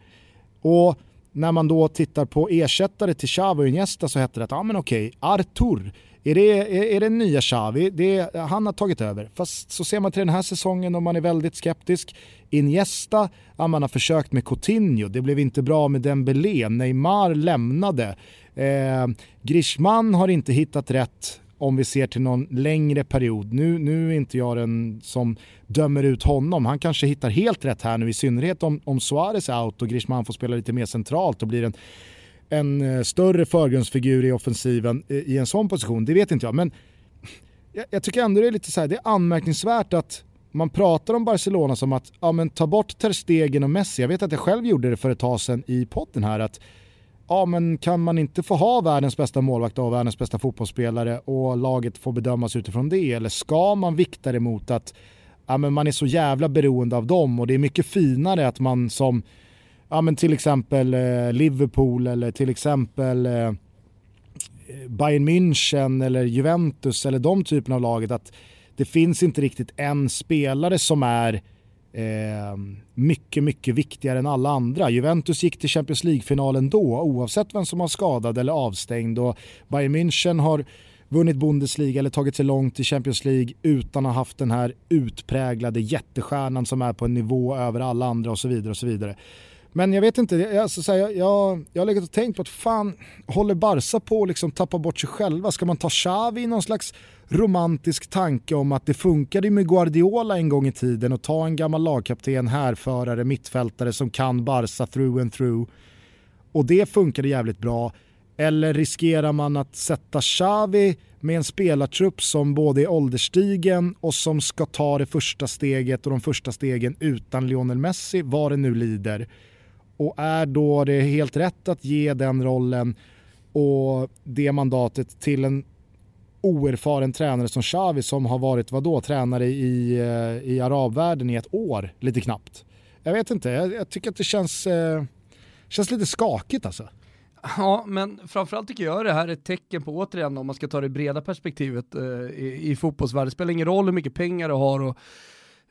Och när man då tittar på ersättare till Xavi och Iniesta så hette det att, ja men okej, Artur, är det, är, är det nya Xavi? Det, han har tagit över. Fast så ser man till den här säsongen och man är väldigt skeptisk. Iniesta, ja, man har försökt med Coutinho, det blev inte bra med Dembélé, Neymar lämnade. Eh, Griezmann har inte hittat rätt om vi ser till någon längre period. Nu, nu är inte jag den som dömer ut honom. Han kanske hittar helt rätt här nu, i synnerhet om, om Suarez är out och Griezmann får spela lite mer centralt och blir en, en eh, större förgrundsfigur i offensiven eh, i en sån position. Det vet inte jag, men jag, jag tycker ändå det är lite så här, det är anmärkningsvärt att man pratar om Barcelona som att ja, men ta bort Ter Stegen och Messi. Jag vet att jag själv gjorde det för ett tag sedan i podden här att ja men kan man inte få ha världens bästa målvakt och världens bästa fotbollsspelare och laget får bedömas utifrån det? Eller ska man vikta det mot att ja, men man är så jävla beroende av dem och det är mycket finare att man som ja, men till exempel eh, Liverpool eller till exempel eh, Bayern München eller Juventus eller de typerna av laget att det finns inte riktigt en spelare som är eh, mycket, mycket viktigare än alla andra. Juventus gick till Champions League-finalen då, oavsett vem som var skadad eller avstängd. Och Bayern München har vunnit Bundesliga eller tagit sig långt i Champions League utan att ha haft den här utpräglade jättestjärnan som är på en nivå över alla andra och så vidare. och så vidare. Men jag vet inte, jag, alltså, så här, jag, jag har legat och tänkt på att fan, håller Barca på att liksom tappa bort sig själva? Ska man ta Xavi i någon slags romantisk tanke om att det funkade med Guardiola en gång i tiden och ta en gammal lagkapten, härförare, mittfältare som kan Barca through and through. Och det funkade jävligt bra. Eller riskerar man att sätta Xavi med en spelartrupp som både är ålderstigen och som ska ta det första steget och de första stegen utan Lionel Messi, vad det nu lider. Och är då det helt rätt att ge den rollen och det mandatet till en oerfaren tränare som Xavi som har varit vadå, tränare i, eh, i arabvärlden i ett år, lite knappt. Jag vet inte, jag, jag tycker att det känns, eh, känns lite skakigt alltså. Ja, men framförallt tycker jag det här är ett tecken på, återigen om man ska ta det breda perspektivet eh, i, i fotbollsvärlden, det spelar ingen roll hur mycket pengar du har och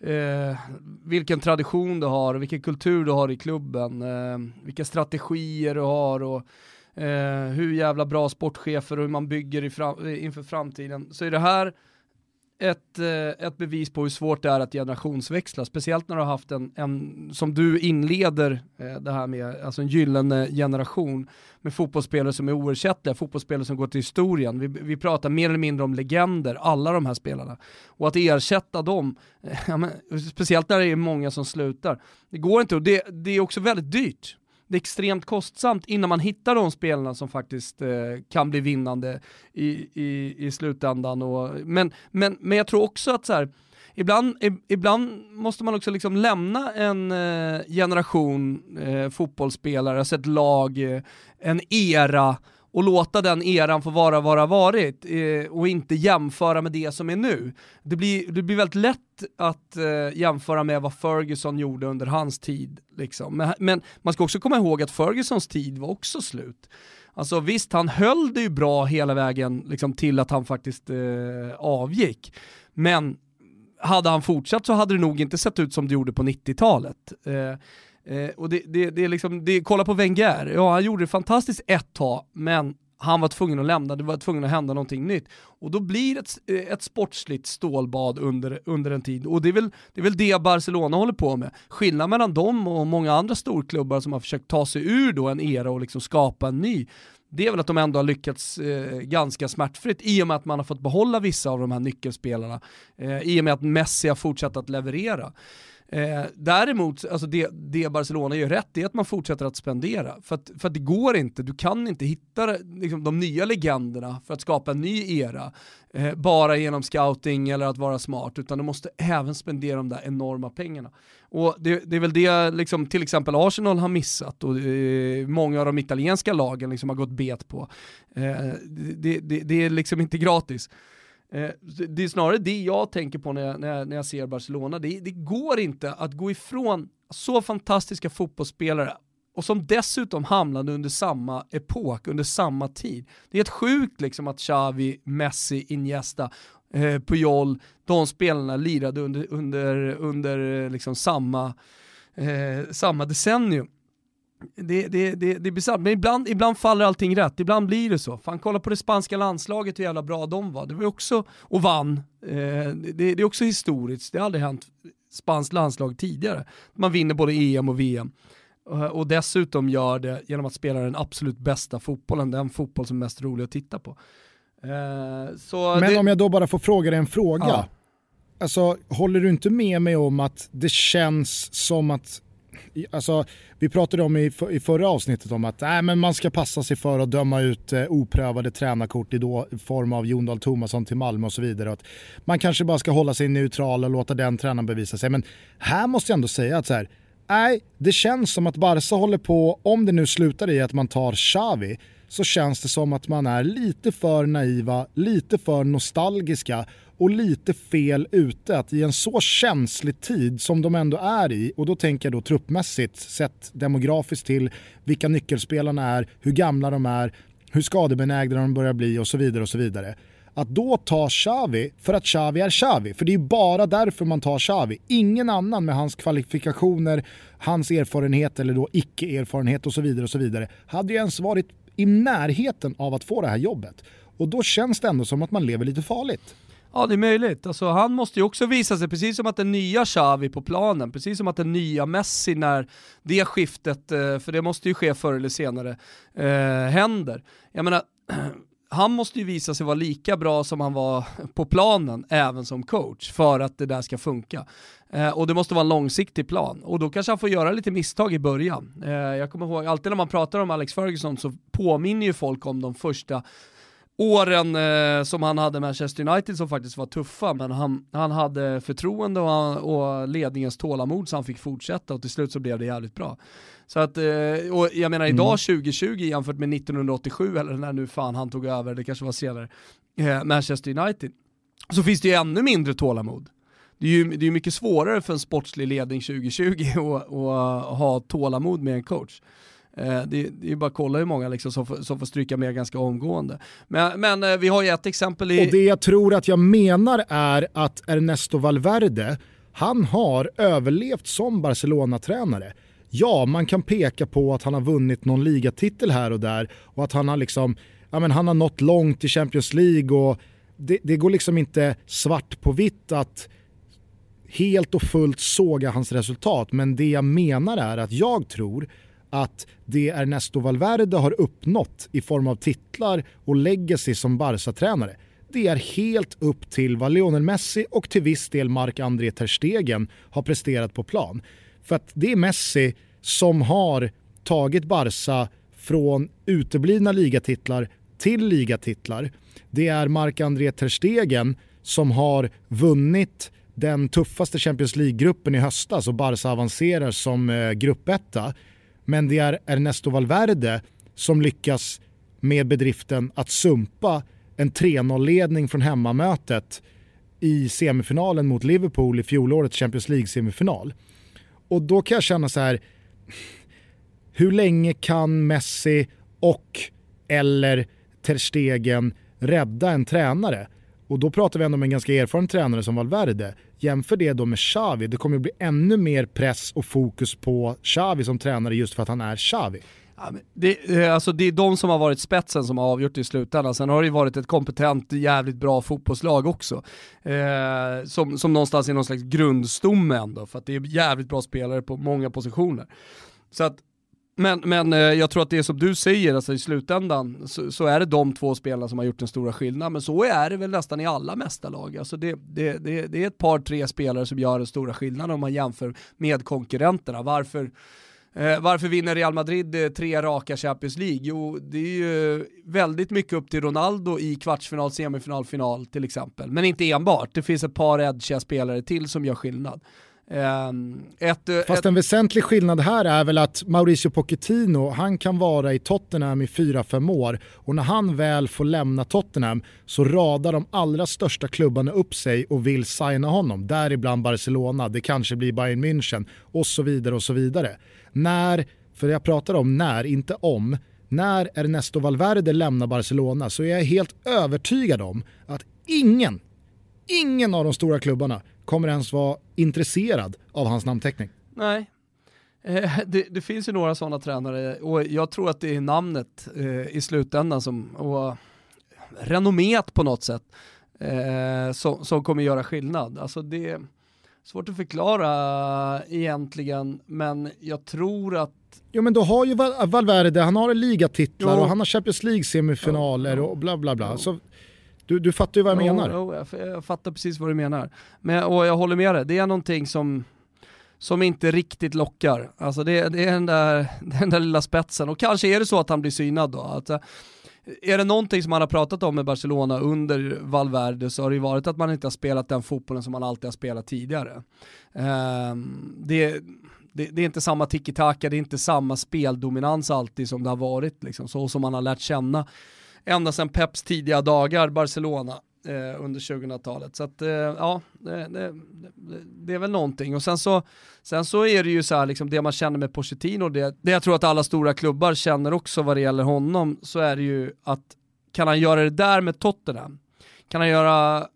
eh, vilken tradition du har, vilken kultur du har i klubben, eh, vilka strategier du har och eh, hur jävla bra sportchefer och hur man bygger fram, eh, inför framtiden. Så är det här ett, eh, ett bevis på hur svårt det är att generationsväxla, speciellt när du har haft en, en som du inleder eh, det här med, alltså en gyllene generation med fotbollsspelare som är oersättliga, fotbollsspelare som går till historien. Vi, vi pratar mer eller mindre om legender, alla de här spelarna. Och att ersätta dem, eh, ja, men, speciellt när det är många som slutar, det går inte och det, det är också väldigt dyrt det är extremt kostsamt innan man hittar de spelarna som faktiskt eh, kan bli vinnande i, i, i slutändan. Och, men, men, men jag tror också att så här, ibland, ibland måste man också liksom lämna en eh, generation eh, fotbollsspelare, alltså ett lag, eh, en era och låta den eran få vara vad det har varit eh, och inte jämföra med det som är nu. Det blir, det blir väldigt lätt att eh, jämföra med vad Ferguson gjorde under hans tid. Liksom. Men, men, man ska också komma ihåg att Fergusons tid var också slut. Alltså visst, han höll det ju bra hela vägen liksom, till att han faktiskt eh, avgick. Men hade han fortsatt så hade det nog inte sett ut som det gjorde på 90-talet. Eh, Eh, och det, det, det, är liksom, det, kolla på Wenger, ja han gjorde det fantastiskt ett tag, men han var tvungen att lämna, det var tvungen att hända någonting nytt. Och då blir det ett, eh, ett sportsligt stålbad under, under en tid. Och det är, väl, det är väl det Barcelona håller på med. Skillnaden mellan dem och många andra storklubbar som har försökt ta sig ur då en era och liksom skapa en ny, det är väl att de ändå har lyckats eh, ganska smärtfritt i och med att man har fått behålla vissa av de här nyckelspelarna. Eh, I och med att Messi har fortsatt att leverera. Eh, däremot, alltså det, det Barcelona gör rätt är att man fortsätter att spendera. För att, för att det går inte, du kan inte hitta liksom, de nya legenderna för att skapa en ny era eh, bara genom scouting eller att vara smart, utan du måste även spendera de där enorma pengarna. Och det, det är väl det liksom, till exempel Arsenal har missat och eh, många av de italienska lagen liksom har gått bet på. Eh, det, det, det är liksom inte gratis. Eh, det är snarare det jag tänker på när jag, när jag, när jag ser Barcelona. Det, det, går inte att gå ifrån så fantastiska fotbollsspelare och som dessutom hamnade under samma epok, under samma tid. Det är helt sjukt liksom att Xavi, Messi, Iniesta, eh, Puyol, de spelarna lirade under, under, under eh, liksom samma, eh, samma decennium. Det, det, det, det är bisarrt, men ibland, ibland faller allting rätt, ibland blir det så. Fan kolla på det spanska landslaget hur jävla bra de var, det var också, och vann. Eh, det, det, är också historiskt, det har aldrig hänt spanskt landslag tidigare. Man vinner både EM och VM. Eh, och dessutom gör det genom att spela den absolut bästa fotbollen, den fotboll som är mest rolig att titta på. Eh, men om jag då bara får fråga dig en fråga. Ja. Alltså, håller du inte med mig om att det känns som att alltså, vi pratade om i, i förra avsnittet om att äh, men man ska passa sig för att döma ut eh, oprövade tränarkort i då, form av Jon Dahl Tomasson till Malmö och så vidare. Och att man kanske bara ska hålla sig neutral och låta den tränaren bevisa sig. Men här måste jag ändå säga att så här, nej, det känns som att Barca håller på, om det nu slutar i att man tar Xavi, så känns det som att man är lite för naiva, lite för nostalgiska och lite fel ute att i en så känslig tid som de ändå är i, och då tänker jag då truppmässigt, sett demografiskt till vilka nyckelspelarna är, hur gamla de är, hur skadebenägna de börjar bli och så vidare och så vidare. Att då ta Xavi för att Xavi är Xavi, för det är bara därför man tar Xavi. Ingen annan med hans kvalifikationer, hans erfarenhet eller då icke-erfarenhet och så vidare och så vidare hade ju ens varit i närheten av att få det här jobbet. Och då känns det ändå som att man lever lite farligt. Ja det är möjligt. Alltså, han måste ju också visa sig, precis som att den nya Xavi på planen, precis som att den nya Messi när det skiftet, eh, för det måste ju ske förr eller senare, eh, händer. Jag menar, (clears throat) han måste ju visa sig vara lika bra som han var på planen, även som coach, för att det där ska funka. Eh, och det måste vara en långsiktig plan. Och då kanske han får göra lite misstag i början. Eh, jag kommer ihåg, alltid när man pratar om Alex Ferguson så påminner ju folk om de första åren eh, som han hade Manchester United som faktiskt var tuffa, men han, han hade förtroende och, och ledningens tålamod så han fick fortsätta och till slut så blev det jävligt bra. Så att, eh, och jag menar idag mm. 2020 jämfört med 1987 eller när nu fan han tog över, det kanske var senare, eh, Manchester United, så finns det ju ännu mindre tålamod. Det är ju det är mycket svårare för en sportslig ledning 2020 (laughs) att ha tålamod med en coach. Eh, det, det är bara att kolla hur många liksom som, får, som får stryka med ganska omgående. Men, men eh, vi har ju ett exempel i... Och det jag tror att jag menar är att Ernesto Valverde, han har överlevt som Barcelona-tränare. Ja, man kan peka på att han har vunnit någon ligatitel här och där och att han har liksom, ja men han har nått långt i Champions League och det, det går liksom inte svart på vitt att helt och fullt såga hans resultat. Men det jag menar är att jag tror att det Ernesto Valverde har uppnått i form av titlar och legacy som Barca-tränare det är helt upp till vad Lionel Messi och till viss del Marc-André Ter Stegen har presterat på plan. För att det är Messi som har tagit Barca från uteblivna ligatitlar till ligatitlar. Det är Marc-André Ter Stegen som har vunnit den tuffaste Champions League-gruppen i höstas och Barca avancerar som eh, gruppetta. Men det är Ernesto Valverde som lyckas med bedriften att sumpa en 3-0-ledning från hemmamötet i semifinalen mot Liverpool i fjolårets Champions League-semifinal. Och då kan jag känna så här, hur länge kan Messi och eller Ter Stegen rädda en tränare? Och då pratar vi ändå om en ganska erfaren tränare som Valverde. Jämför det då med Xavi, det kommer bli ännu mer press och fokus på Xavi som tränare just för att han är Xavi. Ja, det, eh, alltså det är de som har varit spetsen som har avgjort i slutändan. Sen har det ju varit ett kompetent, jävligt bra fotbollslag också. Eh, som, som någonstans är någon slags grundstomme ändå, för att det är jävligt bra spelare på många positioner. Så att men, men eh, jag tror att det är som du säger, alltså i slutändan så, så, är det de två spelarna som har gjort den stora skillnaden. Men så är det väl nästan i alla mästarlag. Alltså det, det, det, det är ett par, tre spelare som gör den stora skillnaden om man jämför med konkurrenterna. Varför, eh, varför vinner Real Madrid eh, tre raka Champions League? Jo, det är ju väldigt mycket upp till Ronaldo i kvartsfinal, semifinal, final till exempel. Men inte enbart, det finns ett par edgiga spelare till som gör skillnad. Ehm, ett, Fast ett... en väsentlig skillnad här är väl att Mauricio Pochettino, han kan vara i Tottenham i 4-5 år och när han väl får lämna Tottenham så radar de allra största klubbarna upp sig och vill signa honom. Däribland Barcelona, det kanske blir Bayern München och så vidare och så vidare. När, för jag pratar om när, inte om, när Ernesto Valverde lämnar Barcelona så är jag helt övertygad om att ingen, ingen av de stora klubbarna kommer ens vara intresserad av hans namnteckning. Nej, eh, (laughs) det, det, finns ju några sådana tränare och jag tror att det är namnet eh, i slutändan som, och renommet på något sätt, eh, som, som kommer göra skillnad. Alltså det är svårt att förklara egentligen, men jag tror att Jo men då har ju Valverde, han har ligatitlar jo. och han har Champions League-semifinaler och bla bla bla. Så du, du fattar ju vad jag jo, menar. Jo, jag, jag fattar precis vad du menar. Men, och jag håller med dig, det är någonting som, som inte riktigt lockar. Alltså det, det är den där, (laughs) den där lilla spetsen. Och kanske är det så att han blir synad då. Att, eh, är det någonting som man har pratat om med Barcelona under Valverde så har det ju varit att man inte har spelat den fotbollen som man alltid har spelat tidigare. Um, det, det, det, är inte samma tiki-taka, det är inte samma speldominans alltid som det har varit, liksom, så som man har lärt känna ända sedan Peps tidiga dagar, Barcelona, eh, under 2000-talet. Så att, eh, ja, det, det, det, är väl någonting. Och sen så, sen så är det ju så här, liksom, det man känner med Pochettino, det, det jag tror att alla stora klubbar känner också vad det gäller honom, så är det ju att kan han göra det där med Tottenham? Kan han göra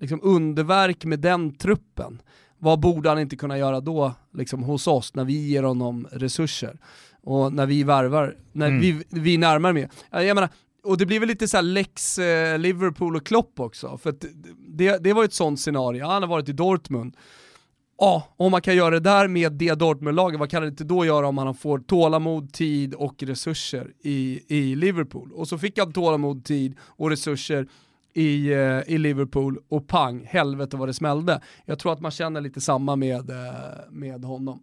liksom, underverk med den truppen? Vad borde han inte kunna göra då, liksom, hos oss, när vi ger honom resurser? Och när vi värvar, när mm. vi, vi närmar mer. Jag menar, och det blir väl lite så lex eh, Liverpool och Klopp också, för det, det var ju ett sånt scenario, han har varit i Dortmund. Ja, om man kan göra det där med det Dortmund-laget, vad kan det inte då göra om man får tålamod, tid och resurser i, i Liverpool? Och så fick han tålamod, tid och resurser i, eh, i Liverpool och pang, helvete vad det smällde. Jag tror att man känner lite samma med, eh, med honom.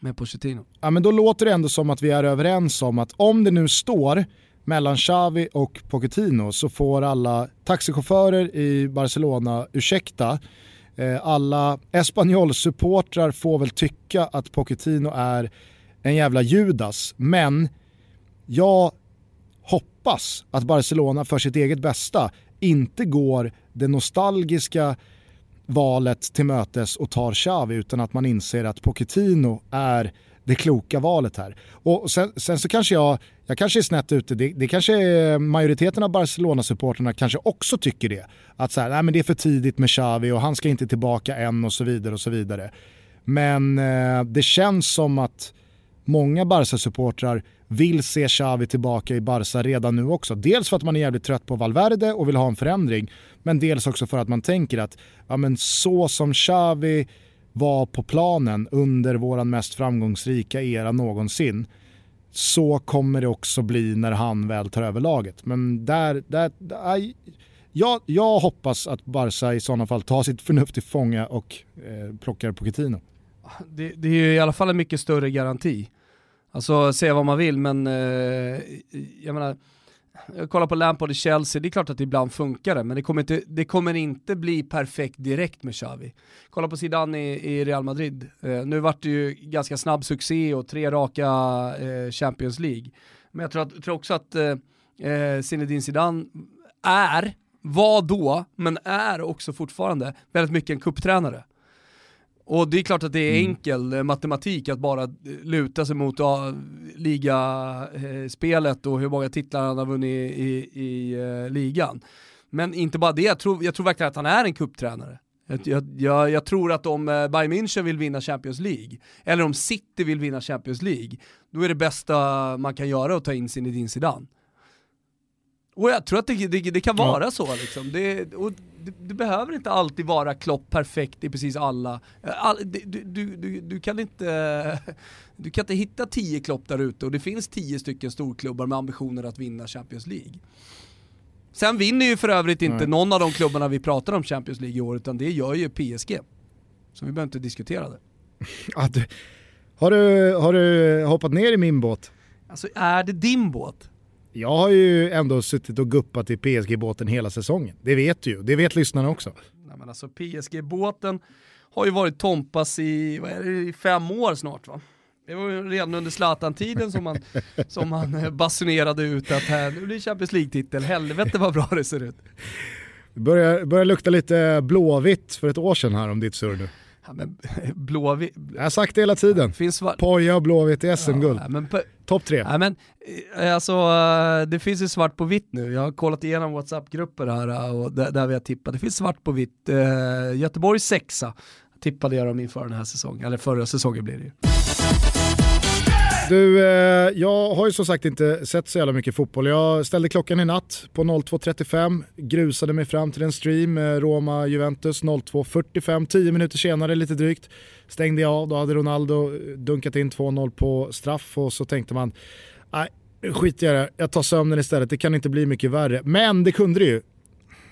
Med Pochettino. Ja men då låter det ändå som att vi är överens om att om det nu står mellan Xavi och Pochettino så får alla taxichaufförer i Barcelona ursäkta. Eh, alla Espanyol-supportrar får väl tycka att Pochettino är en jävla Judas, men jag hoppas att Barcelona för sitt eget bästa inte går det nostalgiska valet till mötes och tar Xavi utan att man inser att Pochettino är det kloka valet här. Och sen, sen, så kanske jag, jag kanske är snett ute, det, det kanske är majoriteten av Barcelona-supporterna kanske också tycker det. Att så här, nej men det är för tidigt med Xavi och han ska inte tillbaka än och så vidare och så vidare. Men eh, det känns som att många Barca-supportrar vill se Xavi tillbaka i Barca redan nu också. Dels för att man är jävligt trött på Valverde och vill ha en förändring, men dels också för att man tänker att ja, men så som Xavi var på planen under vår mest framgångsrika era någonsin, så kommer det också bli när han väl tar över laget. Men där, där, där jag, jag hoppas att Barca i sådana fall tar sitt förnuft till fånga och eh, plockar Pochettino. Det, det är i alla fall en mycket större garanti. Alltså säga vad man vill men, eh, jag menar, jag kollar på Lampard i Chelsea, det är klart att det ibland funkar det, men det kommer inte, det kommer inte bli perfekt direkt med Xavi. Kolla på Zidane i, i Real Madrid, eh, nu vart det ju ganska snabb succé och tre raka eh, Champions League. Men jag tror, att, tror också att eh, eh Zinedine Zidane är, var då, men är också fortfarande väldigt mycket en kupptränare. Och det är klart att det är mm. enkel mm. matematik att bara luta sig mot ja, ligaspelet och hur många titlar han har vunnit i, i, i uh, ligan. Men inte bara det, jag tror, jag tror verkligen att han är en kupptränare. Jag, jag, jag, tror att om Bayern München vill vinna Champions League, eller om City vill vinna Champions League, då är det bästa man kan göra att ta in sin Zinedine Zidane. Och jag tror att det, det, det kan vara ja. så liksom. Det, och det, det, behöver inte alltid vara Klopp perfekt i precis alla. All, du, du, du, du, kan inte, (laughs) du kan inte hitta tio Klopp där ute och det finns tio stycken storklubbar med ambitioner att vinna Champions League. Sen vinner ju för övrigt inte Nej. någon av de klubbarna vi pratar om Champions League i år, utan det gör ju PSG. Så vi behöver inte diskutera det. (laughs) Har, du, har du hoppat ner i min båt? Alltså är det din båt? Jag har ju ändå suttit och guppat i PSG-båten hela säsongen. Det vet du ju, det vet lyssnarna också. Nej, men alltså PSG-båten har ju varit Tompas i, vad är det, i fem år snart va? Det var ju redan under Zlatan-tiden som man, (laughs) som man eh, basunerade ut att här, nu blir Champions League-titel, helvete vad bra det ser ut. Det börjar, börjar lukta lite blåvitt för ett år sedan här om ditt surr nu. Ja, men (laughs) blåvitt. Jag har sagt det hela tiden. Finns Poja och Blåvitt i SM-guld. Ja, Topp tre. Ja, men, eh, alltså, eh, det finns ju svart på vitt nu. Jag har kollat igenom WhatsApp-grupper här eh, och där, där vi har tippat. Det finns svart på vitt. Göteborg sexa tippade jag dem inför den här säsongen, eller förra säsongen blir det ju. Du, eh, jag har ju som sagt inte sett så jävla mycket fotboll. Jag ställde klockan i natt på 02.35, grusade mig fram till en stream, eh, Roma-Juventus 02.45, 10 minuter senare lite drygt stängde jag av, då hade Ronaldo dunkat in 2-0 på straff och så tänkte man, nej skit i det, jag tar sömnen istället, det kan inte bli mycket värre. Men det kunde det ju.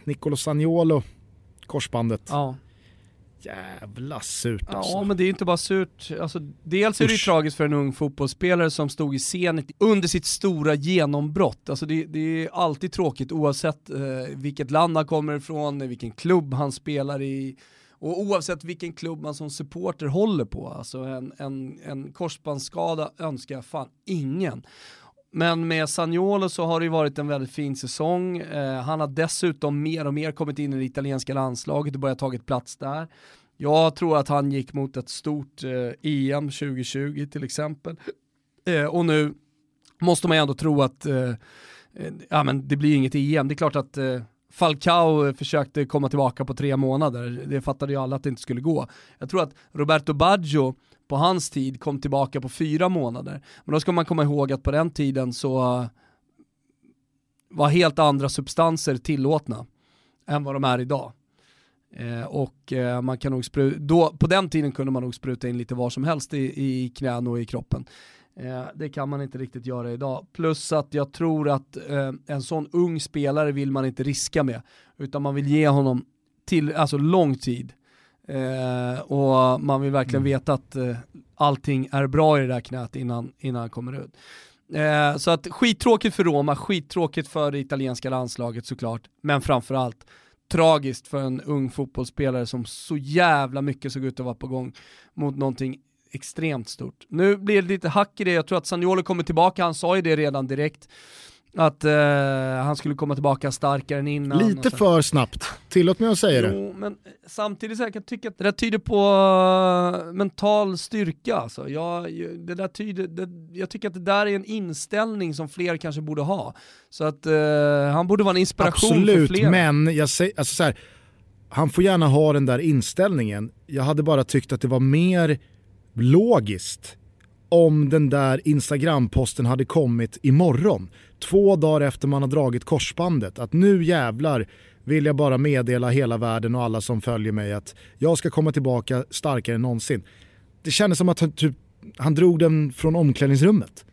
Nicolo Sagnolo, korsbandet. Ja jävla surt alltså. Ja men det är inte bara surt, alltså, dels är det ju tragiskt för en ung fotbollsspelare som stod i scenen under sitt stora genombrott. Alltså det, det är alltid tråkigt oavsett eh, vilket land han kommer ifrån, vilken klubb han spelar i och oavsett vilken klubb man som supporter håller på. Alltså en, en, en korsbandsskada önskar jag fan ingen. Men med Sagnolo så har det ju varit en väldigt fin säsong. Eh, han har dessutom mer och mer kommit in i det italienska landslaget och börjat tagit plats där. Jag tror att han gick mot ett stort eh, EM 2020 till exempel. Eh, och nu måste man ju ändå tro att eh, eh ja, men det blir inget EM. Det är klart att eh, Falcao försökte komma tillbaka på tre månader. Det fattade ju alla att det inte skulle gå. Jag tror att Roberto Baggio på hans tid kom tillbaka på fyra månader. Men då ska man komma ihåg att på den tiden så var helt andra substanser tillåtna än vad de är idag. Eh, och eh, man kan nog spruta, då, på den tiden kunde man nog spruta in lite var som helst i, i knän och i kroppen. Eh, det kan man inte riktigt göra idag. Plus att jag tror att eh, en sån ung spelare vill man inte riska med, utan man vill ge honom till, alltså lång tid. Eh, och man vill verkligen mm. veta att eh, allting är bra i det där knät innan, innan han kommer ut. Eh, så att skittråkigt för Roma, skittråkigt för det italienska landslaget såklart, men framförallt tragiskt för en ung fotbollsspelare som så jävla mycket såg ut att vara på gång mot någonting extremt stort. Nu blir det lite hack i det, jag tror att Sagnolo kommer tillbaka, han sa ju det redan direkt att uh, han skulle komma tillbaka starkare än innan. Lite för snabbt, tillåt mig att säga jo, det. men samtidigt så jag kan tycka att det där tyder på uh, mental styrka. Alltså. Jag, det där tyder, det, jag tycker att det där är en inställning som fler kanske borde ha. Så att uh, han borde vara en inspiration Absolut, för fler. men jag säger, alltså så här, han får gärna ha den där inställningen. Jag hade bara tyckt att det var mer logiskt om den där Instagram-posten hade kommit imorgon. Två dagar efter man har dragit korsbandet. Att nu jävlar vill jag bara meddela hela världen och alla som följer mig att jag ska komma tillbaka starkare än någonsin. Det kändes som att han, typ, han drog den från omklädningsrummet.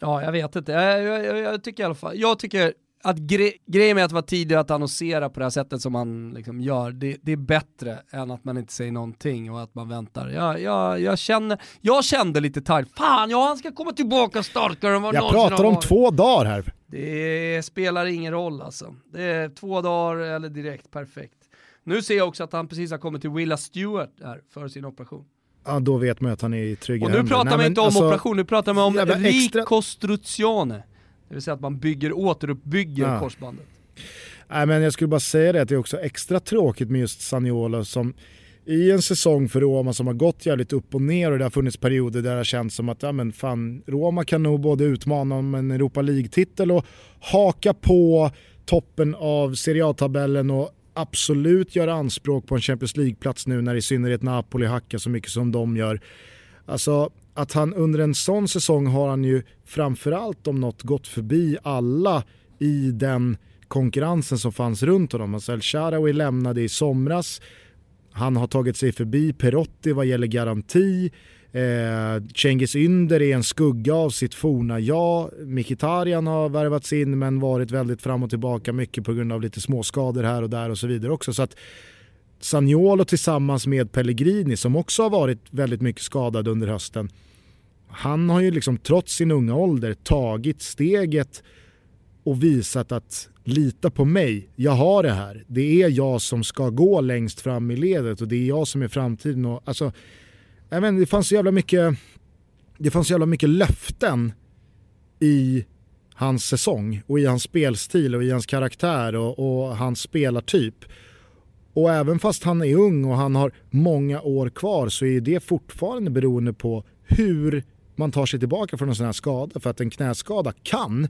Ja, jag vet inte. Jag, jag, jag, jag tycker i alla fall, jag tycker att gre grejen med att vara tidig att annonsera på det här sättet som man liksom gör, det, det, är bättre än att man inte säger någonting och att man väntar. Jag, jag, jag, känner, jag kände lite tajt, fan ja han ska komma tillbaka starkare än vad Jag pratar om två dagar här. Det spelar ingen roll alltså. Det är två dagar eller direkt, perfekt. Nu ser jag också att han precis har kommit till Willa Stewart här för sin operation. Ja, då vet man att han är i trygga händer. Och nu pratar man inte om alltså, operation, nu pratar man om ricostruzione. Det vill säga att man bygger, återuppbygger ja. korsbandet. Nej, men jag skulle bara säga det att det är också extra tråkigt med just Saniola som i en säsong för Roma som har gått jävligt upp och ner och det har funnits perioder där det har känts som att ja, men fan, Roma kan nog både utmana om en Europa League-titel och haka på toppen av Serie A-tabellen och absolut göra anspråk på en Champions League-plats nu när i synnerhet Napoli hackar så mycket som de gör. Alltså att han under en sån säsong har han ju framförallt om något gått förbi alla i den konkurrensen som fanns runt honom. Alltså El Sharawi lämnade i somras, han har tagit sig förbi Perotti vad gäller garanti, eh, Cengiz Ynder är en skugga av sitt forna jag. Mkhitaryan har värvats in men varit väldigt fram och tillbaka mycket på grund av lite småskador här och där och så vidare också. Så att Sagnolo tillsammans med Pellegrini som också har varit väldigt mycket skadad under hösten. Han har ju liksom trots sin unga ålder tagit steget och visat att lita på mig, jag har det här. Det är jag som ska gå längst fram i ledet och det är jag som är framtiden. Och, alltså, jag vet, det fanns så jävla mycket det fanns så jävla mycket löften i hans säsong och i hans spelstil och i hans karaktär och, och hans spelartyp. Och även fast han är ung och han har många år kvar så är det fortfarande beroende på hur man tar sig tillbaka från en sån här skada. För att en knäskada kan,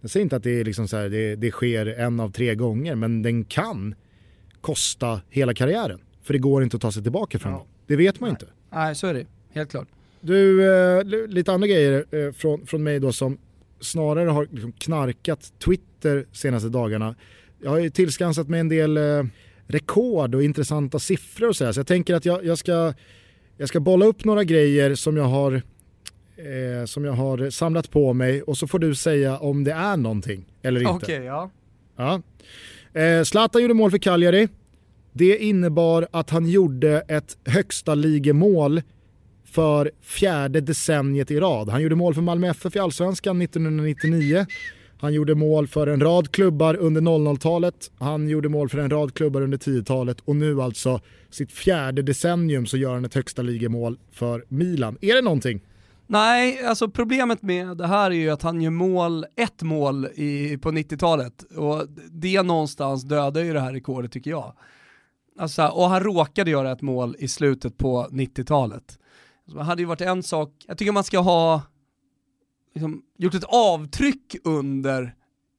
jag säger inte att det, är liksom så här, det, det sker en av tre gånger, men den kan kosta hela karriären. För det går inte att ta sig tillbaka från ja. den. Det vet man Nej. inte. Nej, så är det. Helt klart. Du, eh, lite andra grejer eh, från, från mig då som snarare har liksom knarkat Twitter senaste dagarna. Jag har ju tillskansat mig en del eh, rekord och intressanta siffror och sådär. Så jag tänker att jag, jag, ska, jag ska bolla upp några grejer som jag har eh, som jag har samlat på mig och så får du säga om det är någonting eller inte. Okej, okay, ja. ja. Eh, Zlatan gjorde mål för Cagliari. Det innebar att han gjorde ett högsta ligemål för fjärde decenniet i rad. Han gjorde mål för Malmö FF i Allsvenskan 1999. Han gjorde mål för en rad klubbar under 00-talet, han gjorde mål för en rad klubbar under 10-talet och nu alltså sitt fjärde decennium så gör han ett högsta ligemål för Milan. Är det någonting? Nej, alltså problemet med det här är ju att han gör mål, ett mål i, på 90-talet och det någonstans dödar ju det här rekordet tycker jag. Alltså, och han råkade göra ett mål i slutet på 90-talet. Alltså, det hade ju varit en sak, jag tycker man ska ha liksom, gjort ett avtryck under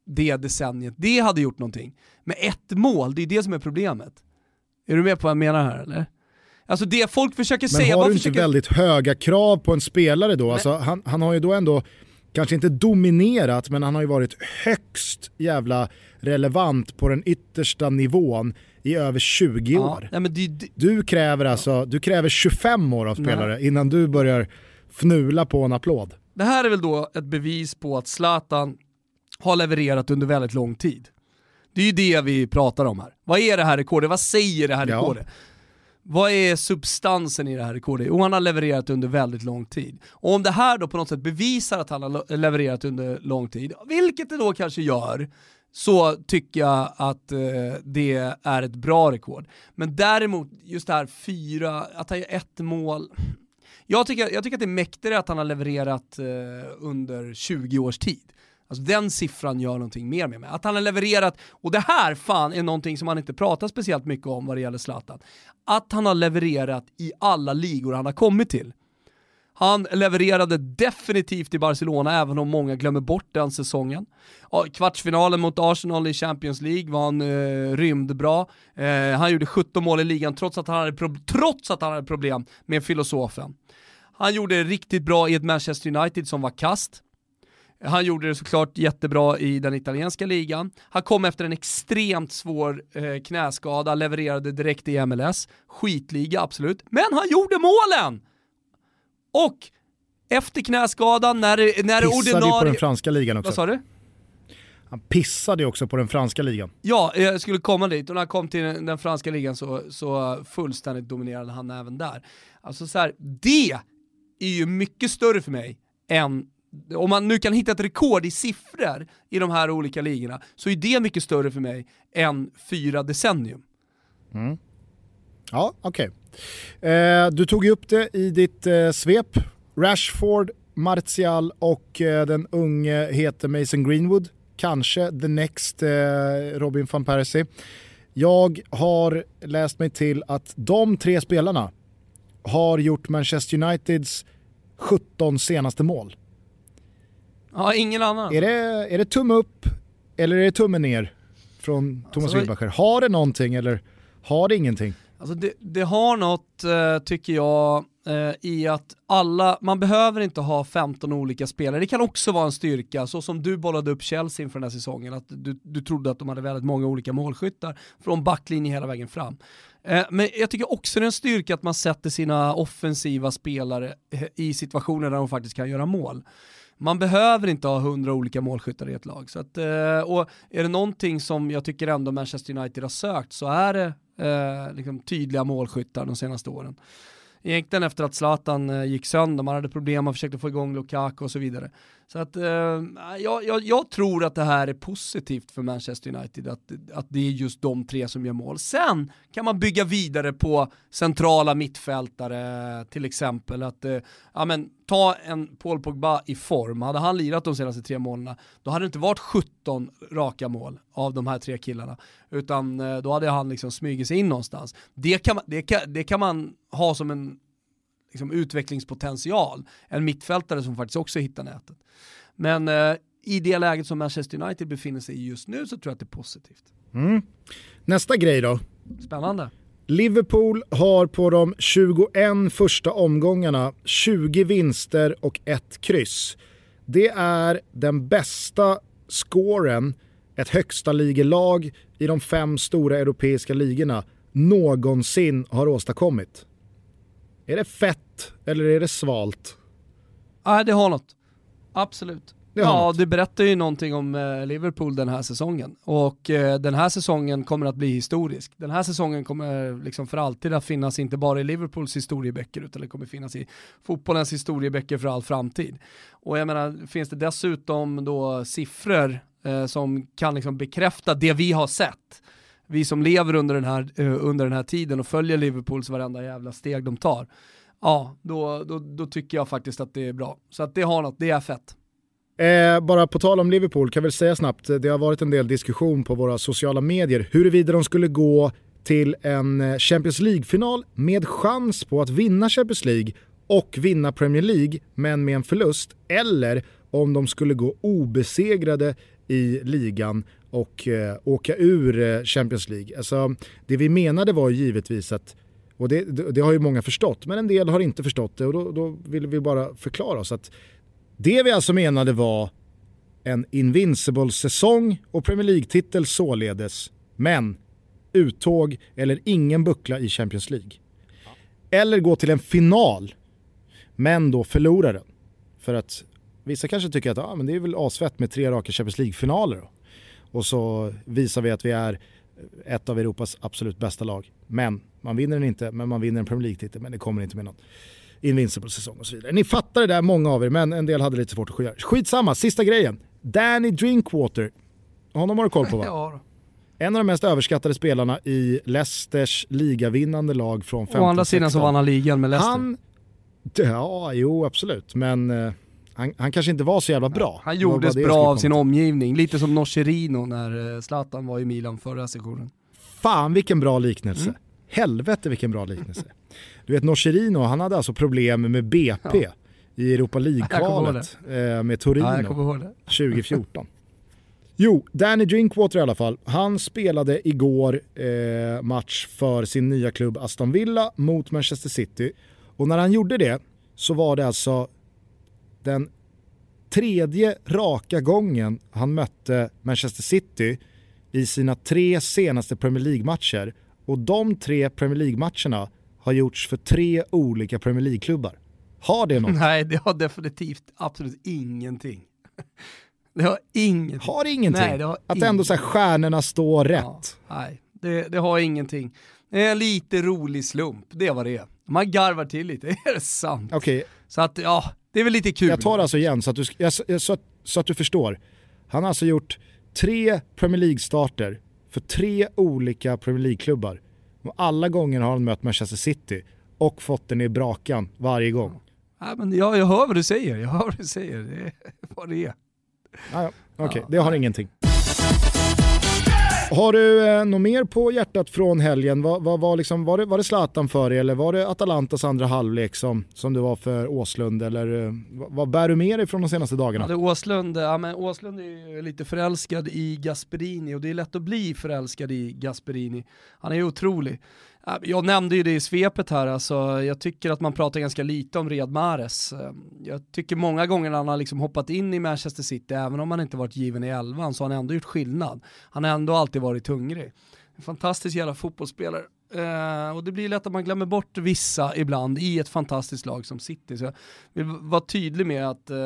det decenniet, det hade gjort någonting. Men ett mål, det är det som är problemet. Är du med på vad jag menar här eller? Alltså det folk försöker Men säga... Men har du inte väldigt höga krav på en spelare då? Alltså, han, han har ju då ändå kanske inte dominerat, men han har ju varit högst jävla relevant på den yttersta nivån i över 20 år. Ja, men det, det, Du kräver alltså, du kräver 25 år av spelare innan du börjar fnula på en applåd. Det här är väl då ett bevis på att Zlatan har levererat under väldigt lång tid. Det är ju det vi pratar om här. Vad är det här rekordet? Vad säger det här Ja. rekordet? Vad är substansen i det här rekordet? Jo, han har levererat under väldigt lång tid. Och om det här då på något sätt bevisar att han har levererat under lång tid, vilket det då kanske gör, så tycker jag att eh, det är ett bra rekord. Men däremot, just det här fyra, att han gör ett mål, jag tycker, jag tycker att det är mäktigare att han har levererat eh, under 20 års tid. Alltså den siffran gör någonting mer med mig. Att han har levererat, och det här fan är någonting som man inte pratar speciellt mycket om vad det gäller Zlatan. Att han har levererat i alla ligor han har kommit till. Han levererade definitivt i Barcelona, även om många glömmer bort den säsongen. Kvartsfinalen mot Arsenal i Champions League var han eh, rymdbra. Eh, han gjorde 17 mål i ligan trots att han hade, trots att han hade problem med filosofen. Han gjorde det riktigt bra i ett Manchester United som var kast. Han gjorde det såklart jättebra i den italienska ligan. Han kom efter en extremt svår eh, knäskada, levererade direkt i MLS. Skitliga, absolut. Men han gjorde målen! Och efter knäskadan, när, när Pissade ju på ordinarie... den franska ligan Vad också. sa du? Han pissade också på den franska ligan. Ja, jag skulle komma dit och när han kom till den, franska ligan så, så fullständigt dominerade han även där. Alltså så här, det är ju mycket större för mig än om man nu kan hitta ett rekord i siffror i de här olika ligorna så är det mycket större för mig än fyra decennium. Ja, okej. Eh, du tog ju upp det i ditt eh, svep. Rashford, Martial och eh, den unge heter Mason Greenwood. Kanske the next eh, Robin van Persie. Jag har läst mig till att de tre spelarna har gjort Manchester Uniteds 17 senaste mål. Ja, ingen annan. Är det, är det tumme upp eller är det tumme ner från Thomas Alltså, Wilbacher? Har det någonting eller har det ingenting? Alltså det, det har något, eh, tycker jag, eh, i att alla, man behöver inte ha 15 olika spelare. Det kan också vara en styrka, så som du bollade upp Chelsea inför den här säsongen, att du, du trodde att de hade väldigt många olika målskyttar från backlinje hela vägen fram. Eh, men jag tycker också det är en styrka att man sätter sina offensiva spelare i situationer där de faktiskt kan göra mål. Man behöver inte ha hundra olika målskyttar i ett lag. Så att, och är det någonting som jag tycker ändå Manchester United har sökt så är det eh, liksom tydliga målskyttar de senaste åren. Egentligen efter att Zlatan eh, gick sönder, man hade problem, man försökte få igång Lukaku och så vidare. Så att eh, jag, jag, jag tror att det här är positivt för Manchester United, att, att det är just de tre som gör mål. Sen kan man bygga vidare på centrala mittfältare till exempel. Att, eh, ja, men, ta en Paul Pogba i form, hade han lirat de senaste tre målen, då hade det inte varit 17 raka mål av de här tre killarna, utan eh, då hade han liksom smugit sig in någonstans. Det kan man, det kan, det kan man ha som en liksom, utvecklingspotential, en mittfältare som faktiskt också hittar nätet. Men eh, i det läget som Manchester United befinner sig i just nu så tror jag att det är positivt. Nästa grej då. Spännande. Liverpool har på de 21 första omgångarna 20 vinster och ett kryss. Det är den bästa scoren ett högsta ligelag i de fem stora europeiska ligorna någonsin har åstadkommit. Är det fett eller är det svalt? Nej, det har något. Absolut. Det har ja, något. det berättar ju någonting om eh, Liverpool den här säsongen. Och eh, den här säsongen kommer att bli historisk. Den här säsongen kommer liksom för alltid att finnas, inte bara i Liverpools historieböcker, utan det kommer finnas i fotbollens historieböcker för all framtid. Och jag menar, finns det dessutom då siffror eh, som kan liksom bekräfta det vi har sett, vi som lever under den, här, eh, under den här tiden och följer Liverpools varenda jävla steg de tar, ja, då, då, då tycker jag faktiskt att det är bra. Så att det har något, det är fett. Eh, bara på tal om Liverpool kan jag väl säga snabbt, eh, det har varit en del diskussion på våra sociala medier huruvida de skulle gå till en eh, Champions League-final med chans på att vinna Champions League och vinna Premier League men med en förlust eller om de skulle gå obesegrade i ligan och eh, åka ur eh, Champions League. Alltså, det vi menade var givetvis att och det, det, det har ju många förstått, men en del har inte förstått det och då, då vill vi bara förklara oss att Det vi alltså menade var en Invincible-säsong och Premier League-titel således, men uttåg eller ingen buckla i Champions League. Eller gå till en final, men då förlora den. För att vissa kanske tycker att ah, men det är väl asfett med tre raka Champions League-finaler då. Och så visar vi att vi är ett av Europas absolut bästa lag. Men man vinner den inte, men man vinner en Premier League-titel, men det kommer inte med någon Invincible-säsong och så vidare. Ni fattar det där, många av er, men en del hade lite svårt att skilja. Skitsamma, sista grejen. Danny Drinkwater. Honom har du koll på va? (laughs) Ja, En av de mest överskattade spelarna i Leicesters ligavinnande lag från 15 Å andra sidan så vann han ligan med Leicester. Han, ja, jo absolut, men uh, han, han, kanske inte var så jävla bra. Han gjordes bra av sin omgivning, lite som Nocherino när eh, Zlatan var i Milan förra sessionen. Fan vilken bra liknelse. Mm. Helvete vilken bra liknelse. Du vet Nocherino, han hade alltså problem med BP ja. i Europa League-kvalet eh, med Torino ja, 2014. Jo, Danny Drinkwater i alla fall. Han spelade igår eh, match för sin nya klubb Aston Villa mot Manchester City. Och när han gjorde det så var det alltså den tredje raka gången han mötte Manchester City i sina tre senaste Premier League-matcher. Och de tre Premier League-matcherna har gjorts för tre olika Premier League-klubbar. Har det något? (laughs) Nej, det har definitivt absolut ingenting. (laughs) Det har ingenting. Har ingenting? Nej, det har att ingenting. ändå så här stjärnorna står rätt? Ja, nej, det, det, har ingenting. Det är en lite rolig slump, det var det Man garvar till lite, (laughs) är det sant? Okej. Okay. Så att, ja, det är väl lite kul. Jag tar alltså igen så att du, så, så att du förstår. Han har alltså gjort tre Premier League-starter för tre olika Premier League-klubbar. Och alla gånger har han mött Manchester City och fått den i brakan varje gång. Ja, men jag, jag hör vad du säger, jag hör vad du säger. Det är vad det är. Ja, Okej, okay. ja, det har ingenting. Har du eh, något mer på hjärtat från helgen? Var, var, var, liksom, var, det, var det Zlatan för dig eller var det Atalantas andra halvlek som, som du var för Åslund? Eller, eh, vad bär du med dig från de senaste dagarna? Ja, Åslund, ja, men Åslund är lite förälskad i Gasperini och det är lätt att bli förälskad i Gasperini. Han är ju otrolig. Jag nämnde ju det i svepet här, alltså, jag tycker att man pratar ganska lite om Riyad Mahrez. Jag tycker många gånger när han har liksom hoppat in i Manchester City, även om han inte varit given i elvan, så har han ändå gjort skillnad. Han har ändå alltid varit hungrig. En fantastisk jävla fotbollsspelare. Uh, och det blir lätt att man glömmer bort vissa ibland i ett fantastiskt lag som City. Så jag vill vara tydlig med att uh,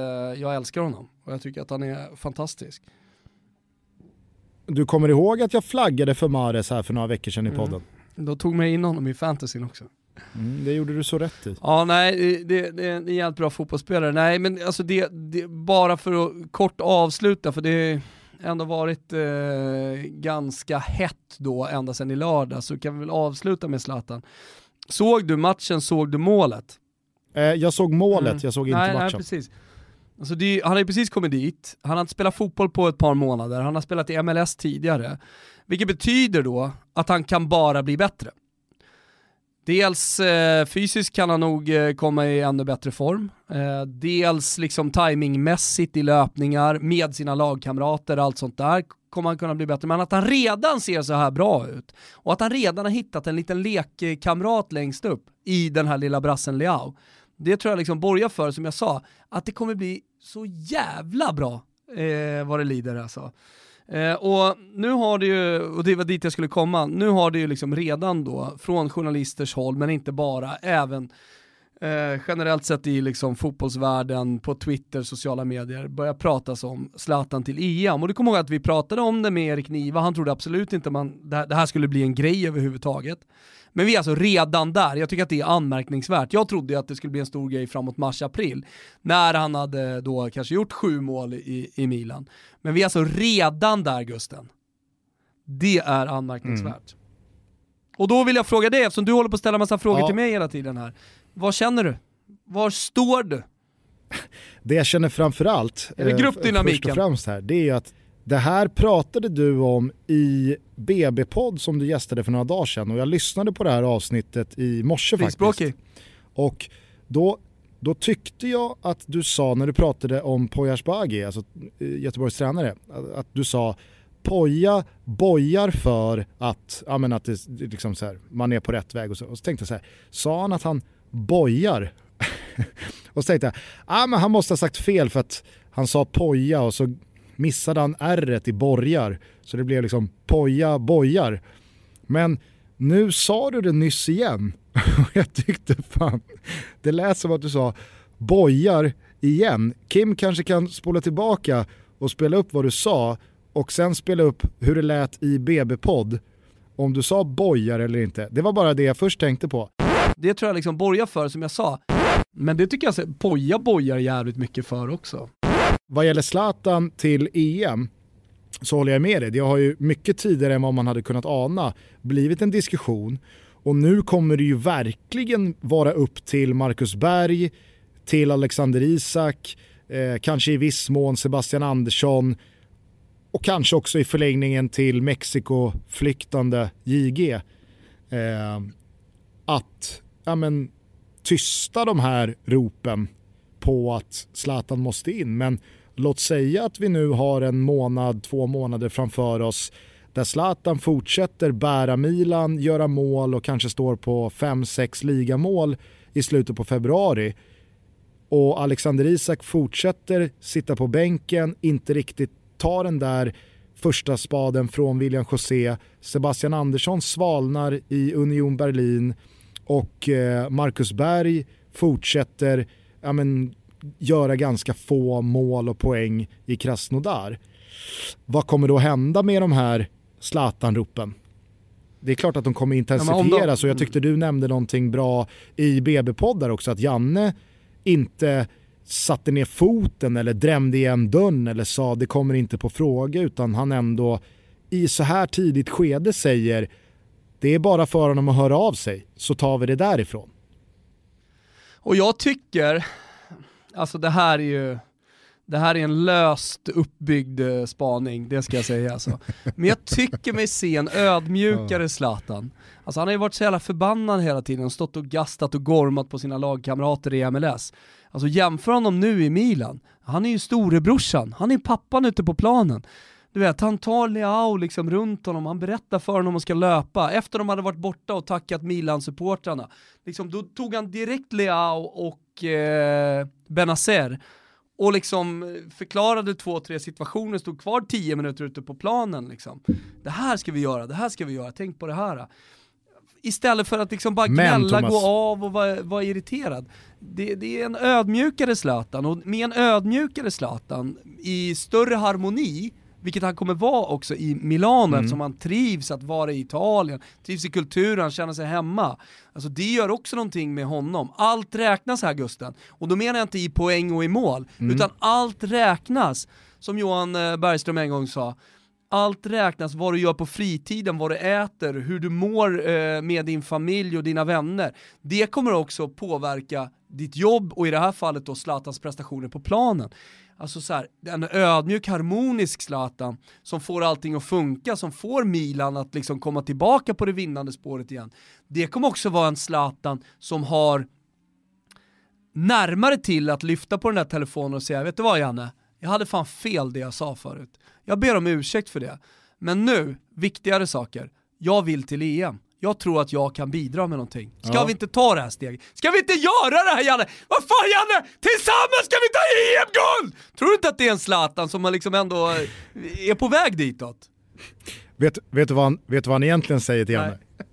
jag älskar honom och jag tycker att han är fantastisk. Du kommer ihåg att jag flaggade för Mares här för några veckor sedan i mm. podden? Mm. Då tog mig in honom i fantasyn också. Mm, det gjorde du så rätt i. Ja, nej, det, det är en jävligt bra fotbollsspelare. Nej, men alltså det, det, bara för att kort avsluta, för det har ändå varit eh, ganska hett då ända sedan i lördag, så kan vi väl avsluta med Zlatan. Såg du matchen, såg du målet? Eh, jag såg målet, mm. jag såg inte nej, matchen. Nej, precis. Alltså det, han har ju precis kommit dit, han har inte spelat fotboll på ett par månader, han har spelat i MLS tidigare. Vilket betyder då att han kan bara bli bättre. Dels eh, fysiskt kan han nog eh, komma i ännu bättre form. Eh, dels liksom timingmässigt i löpningar med sina lagkamrater, allt sånt där kommer han kunna bli bättre. Men att han redan ser så här bra ut och att han redan har hittat en liten lekkamrat längst upp i den här lilla brassen Leao. Det tror jag liksom borgar för, som jag sa, att det kommer bli så jävla bra eh, vad det lider alltså. Eh, och nu har det ju, och det var dit jag skulle komma, nu har det ju liksom redan då från journalisters håll, men inte bara, även eh, generellt sett i liksom fotbollsvärlden, på Twitter, sociala medier, börjar pratas om Zlatan till EM. Och du kommer ihåg att vi pratade om det med Erik Niva, han trodde absolut inte man, det här skulle bli en grej överhuvudtaget. Men vi är alltså redan där, jag tycker att det är anmärkningsvärt. Jag trodde att det skulle bli en stor grej framåt mars-april, när han hade då kanske gjort sju mål i, i Milan. Men vi är alltså redan där Gusten. Det är anmärkningsvärt. Mm. Och då vill jag fråga dig, eftersom du håller på att ställa massa frågor ja. till mig hela tiden här. Vad känner du? Var står du? Det jag känner framförallt, är det gruppdynamiken? först och främst här, det är att det här pratade du om i BB-podd som du gästade för några dagar sedan och jag lyssnade på det här avsnittet i morse faktiskt. Och då, då tyckte jag att du sa när du pratade om Poya Asbaghi, alltså eh, Göteborgs tränare, att du sa Poja bojar för att, ja, men att det, liksom så här, man är på rätt väg och så, och så tänkte jag så här, sa han att han bojar (laughs) och så tänkte jag, ah, men han måste ha sagt fel för att han sa poja och så missade han r i borgar. Så det blev liksom poja bojar. Men nu sa du det nyss igen. (laughs) Och jag tyckte fan, det lät som att du sa bojar igen. Kim kanske kan spola tillbaka och spela upp vad du sa och sen spela upp hur det lät i BB-podd om du sa bojar eller inte. Det var bara det jag först tänkte på. Det tror jag liksom borgar för som jag sa. Men det tycker jag poja bojar jävligt mycket för också. Vad gäller Zlatan till EM så håller jag med dig. Det har ju mycket tidigare än vad man hade kunnat ana blivit en diskussion och nu kommer det ju verkligen vara upp till Marcus Berg, till Alexander Isak, eh, kanske i viss mån Sebastian Andersson och kanske också i förlängningen till Mexiko-flyktande JG. Eh, att ja, men, tysta de här ropen på att Zlatan måste in. Men låt säga att vi nu har en månad, två månader framför oss där Zlatan fortsätter bära Milan, göra mål och kanske står på 5-6 ligamål i slutet på februari. Och Alexander Isak fortsätter sitta på bänken, inte riktigt ta den där första spaden från William José. Sebastian Andersson svalnar i Union Berlin och eh, Marcus Berg fortsätter ja, men, göra ganska få mål och poäng i Krasnodar. Vad kommer då hända med de här Zlatan-ropen? Det är klart att de kommer intensifieras och jag tyckte du nämnde någonting bra i BB-poddar också, att Janne inte satte ner foten eller drämde igen dörren eller sa det kommer inte på fråga utan han ändå i så här tidigt skede säger det är bara för honom att höra av sig så tar vi det därifrån. Och jag tycker, alltså det här är ju, det här är en löst uppbyggd eh, spaning, det ska jag säga alltså. Men jag tycker mig se en ödmjukare Zlatan. Alltså han har ju varit så jävla förbannad hela tiden, stått och gastat och gormat på sina lagkamrater i MLS. Alltså jämför honom nu i Milan, han är ju storebrorsan, han är pappan ute på planen. Du vet, han tar Leao liksom runt honom, han berättar för honom att ska löpa. Efter de hade varit borta och tackat Milan-supportrarna, liksom, då tog han direkt Leao och eh, Benazer och liksom förklarade två, tre situationer, stod kvar tio minuter ute på planen. Liksom. Det här ska vi göra, det här ska vi göra, tänk på det här. Istället för att liksom bara gnälla, gå av och vara, vara irriterad. Det, det, är en ödmjukare Zlatan, och med en ödmjukare Zlatan i större harmoni, vilket han kommer vara också i Milano mm. eftersom han trivs att vara i Italien, trivs i kulturen, känner sig hemma. Alltså det gör också någonting med honom. Allt räknas här Gusten. Och då menar jag inte i poäng och i mål, mm. utan allt räknas. Som Johan eh, Bergström en gång sa, allt räknas, vad du gör på fritiden, vad du äter, hur du mår eh, med din familj och dina vänner. Det kommer också påverka ditt jobb och i det här fallet då Zlatans prestationer på planen. Alltså så här, en ödmjuk, harmonisk Zlatan som får allting att funka, som får Milan att liksom komma tillbaka på det vinnande spåret igen. Det kommer också vara en Zlatan som har närmare till att lyfta på den där telefonen och säga, vet du vad Janne? Jag hade fan fel det jag sa förut. Jag ber om ursäkt för det. Men nu, viktigare saker. Jag vill till EM. Jag tror att jag kan bidra med någonting. Ska ja. vi inte ta det här steget? Ska vi inte göra det här Janne? Vad fan Janne! Tillsammans ska vi ta EM-guld! Tror du inte att det är en Zlatan som liksom ändå är på väg ditåt? Vet, vet, du, vad han, vet du vad han egentligen säger till Janne? Nej.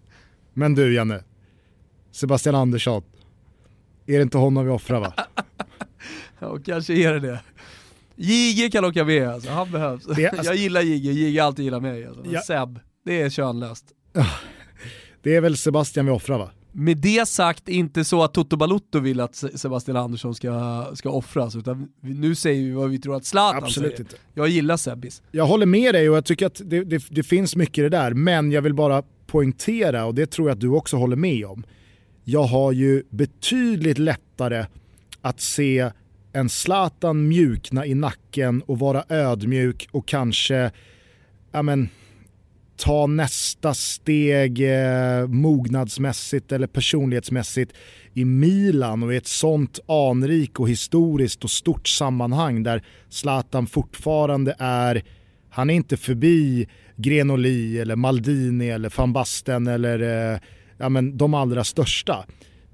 Men du Janne, Sebastian Andersson, är det inte honom vi offrar va? (laughs) ja, kanske är det det. JG kan åka med alltså, han behövs. Det, alltså, (laughs) jag gillar JG, JG alltid gillar mig. Alltså. Ja. Seb, det är könlöst. Det är väl Sebastian vi offrar va? Med det sagt, inte så att Toto Balutto vill att Sebastian Andersson ska, ska offras, utan nu säger vi vad vi tror att Zlatan Absolut säger. Inte. Jag gillar Sebbis. Jag håller med dig och jag tycker att det, det, det finns mycket i det där, men jag vill bara poängtera, och det tror jag att du också håller med om, jag har ju betydligt lättare att se en Zlatan mjukna i nacken och vara ödmjuk och kanske ja men, ta nästa steg eh, mognadsmässigt eller personlighetsmässigt i Milan och i ett sånt anrik och historiskt och stort sammanhang där Zlatan fortfarande är, han är inte förbi Grenoli eller Maldini eller van Basten eller eh, ja, men de allra största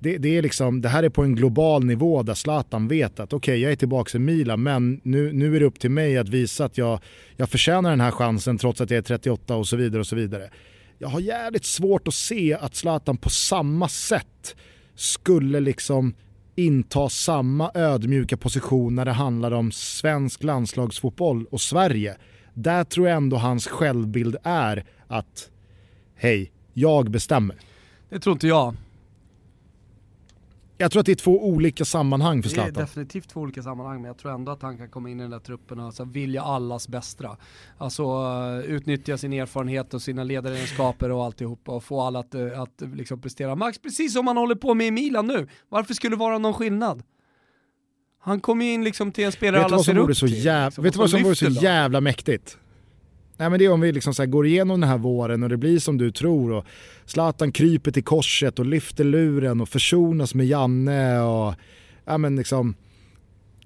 det, det, är liksom, det här är på en global nivå där Zlatan vet att okej, okay, jag är tillbaka i Milan, men nu, nu är det upp till mig att visa att jag, jag förtjänar den här chansen trots att jag är 38 och så vidare. och så vidare. Jag har jävligt svårt att se att Zlatan på samma sätt skulle liksom inta samma ödmjuka position när det handlar om svensk landslagsfotboll och Sverige. Där tror jag ändå hans självbild är att hej, jag bestämmer. Det tror inte jag. Jag tror att det är två olika sammanhang för Zlatan. Det är definitivt två olika sammanhang, men jag tror ändå att han kan komma in i den där truppen och alltså vilja allas bästa. Alltså uh, utnyttja sin erfarenhet och sina ledaregenskaper och alltihopa och få alla att, uh, att liksom prestera max, precis som han håller på med i Milan nu. Varför skulle det vara någon skillnad? Han kommer ju in liksom till en spelare alla ser upp till. Liksom, vet du vad som vore så jävla mäktigt? Nej, men det är om vi liksom så går igenom den här våren och det blir som du tror och Zlatan kryper till korset och lyfter luren och försonas med Janne och ja, men liksom,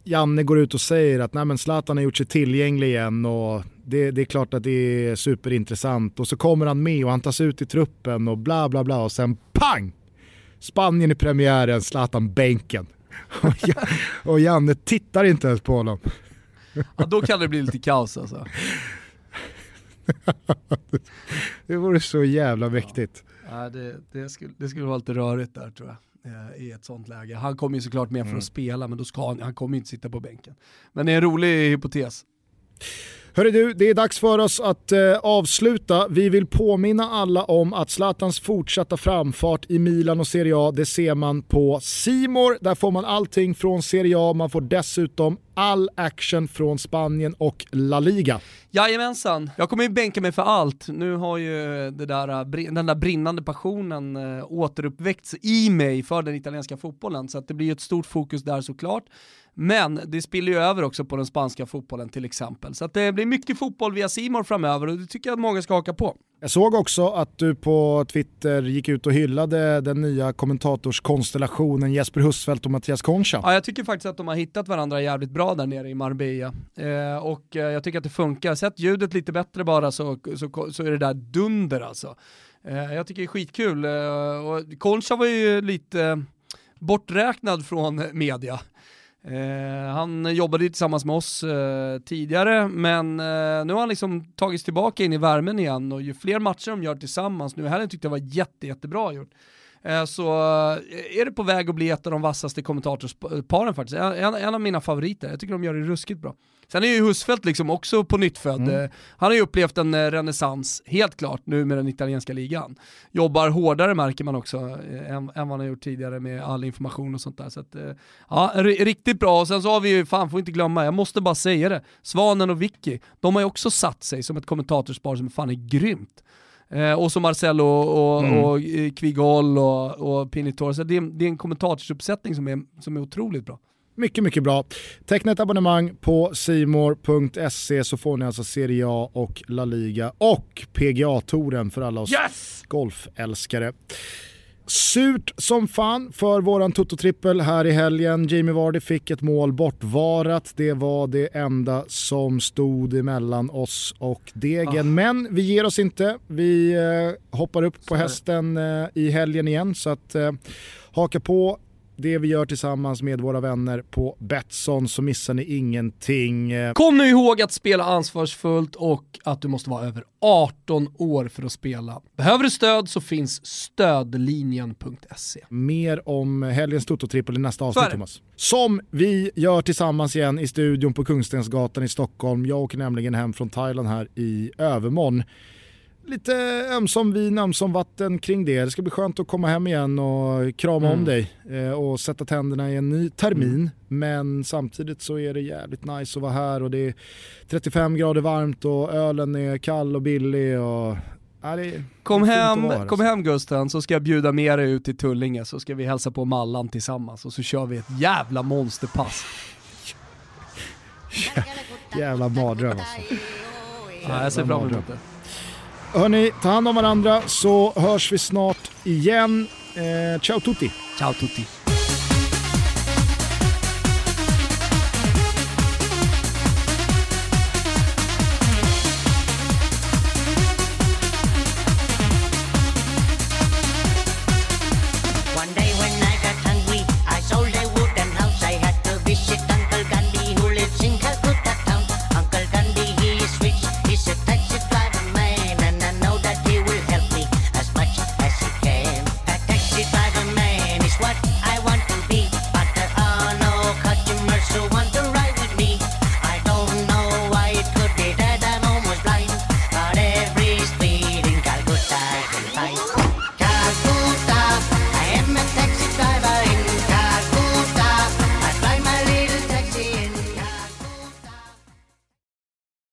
Janne går ut och säger att Nej, men Zlatan har gjort sig tillgänglig igen och det, det, är klart att det är superintressant och så kommer han med och han tas ut i truppen och bla bla bla och sen pang! Spanien i premiären, Zlatan bänken. (laughs) och Janne tittar inte ens på honom. Ja, då kan det bli lite kaos alltså. (laughs) det vore så jävla mäktigt. Ja, det, det, skulle, det skulle vara lite rörigt där tror jag eh, i ett sånt läge. Han kommer ju såklart med för att mm. spela, men då ska han, han kommer inte sitta på bänken. Men det är en rolig hypotes. Hörru du, det är dags för oss att eh, avsluta. Vi vill påminna alla om att Zlatans fortsatta framfart i Milan och Serie A, det ser man på Simor. Där får man allting från Serie A, man får dessutom all action från Spanien och La Liga. Jajamensan, jag kommer ju bänka mig för allt. Nu har ju det där, eh, den där brinnande passionen eh, återuppväckts i mig för den italienska fotbollen, så att det blir ett stort fokus där såklart. Men det spiller ju över också på den spanska fotbollen till exempel. Så det blir mycket fotboll via Simor framöver och det tycker jag att många ska haka på. Jag såg också att du på Twitter gick ut och hyllade den nya kommentatorskonstellationen Jesper Husfeldt och Mattias Concha. Ja, jag tycker faktiskt att de har hittat varandra jävligt bra där nere i Marbella. Eh, och eh, jag tycker att det funkar. Sätt ljudet lite bättre bara så, så, så är det där dunder alltså. Eh, jag tycker det är skitkul. Eh, och Concha var ju lite borträknad från media. Eh, han jobbade ju tillsammans med oss eh, tidigare, men eh, nu har han liksom tagits tillbaka in i värmen igen och ju fler matcher de gör tillsammans, nu helgen tyckte jag var jätte, jättebra gjort. Eh, så eh, är det på väg att bli ett av de vassaste kommentatorsparen faktiskt. En, en, av mina favoriter, jag tycker de gör det ruskigt bra. Sen är ju Husfeldt liksom också på nyttfödd. Mm. Eh, han har ju upplevt en renässans, helt klart, nu med den italienska ligan. Jobbar hårdare märker man också än, än vad han har gjort tidigare med all information och sånt där. Så att, ja, riktigt bra. Och sen så har vi ju, fan får inte glömma, jag måste bara säga det, Svanen och Vicky, de har ju också satt sig som ett kommentatorspar som fan är grymt. Eh, och så Marcelo och, mm. och eh, Kvigol och, och Pinitor. Så det är, det är en kommentatorsuppsättning som är, som är otroligt bra. Mycket, mycket bra. Teckna ett abonnemang på simor.se så får ni alltså Serie A och La Liga och PGA-touren för alla oss yes! golfälskare. Surt som fan för våran Toto-trippel här i helgen. Jamie Vardy fick ett mål bortvarat. Det var det enda som stod emellan oss och degen. Ah. Men vi ger oss inte. Vi eh, hoppar upp på hästen eh, i helgen igen. Så att eh, haka på det vi gör tillsammans med våra vänner på Betsson så missar ni ingenting. Kom nu ihåg att spela ansvarsfullt och att du måste vara över 18 år för att spela. Behöver du stöd så finns stödlinjen.se. Mer om helgens Toto-trippel i nästa avsnitt Thomas. Som vi gör tillsammans igen i studion på Kungstensgatan i Stockholm. Jag åker nämligen hem från Thailand här i övermorgon lite ömsom vin, ömsom vatten kring det. Det ska bli skönt att komma hem igen och krama mm. om dig eh, och sätta tänderna i en ny termin. Mm. Men samtidigt så är det jävligt nice att vara här och det är 35 grader varmt och ölen är kall och billig. Och, ja, kom hem, kom alltså. hem Gusten så ska jag bjuda med dig ut till Tullinge så ska vi hälsa på Mallan tillsammans och så kör vi ett jävla monsterpass. (laughs) jävla mardröm alltså. Ja, jag ser fram emot det. Hörni, ta hand om varandra så hörs vi snart igen. Eh, ciao tutti! Ciao tutti!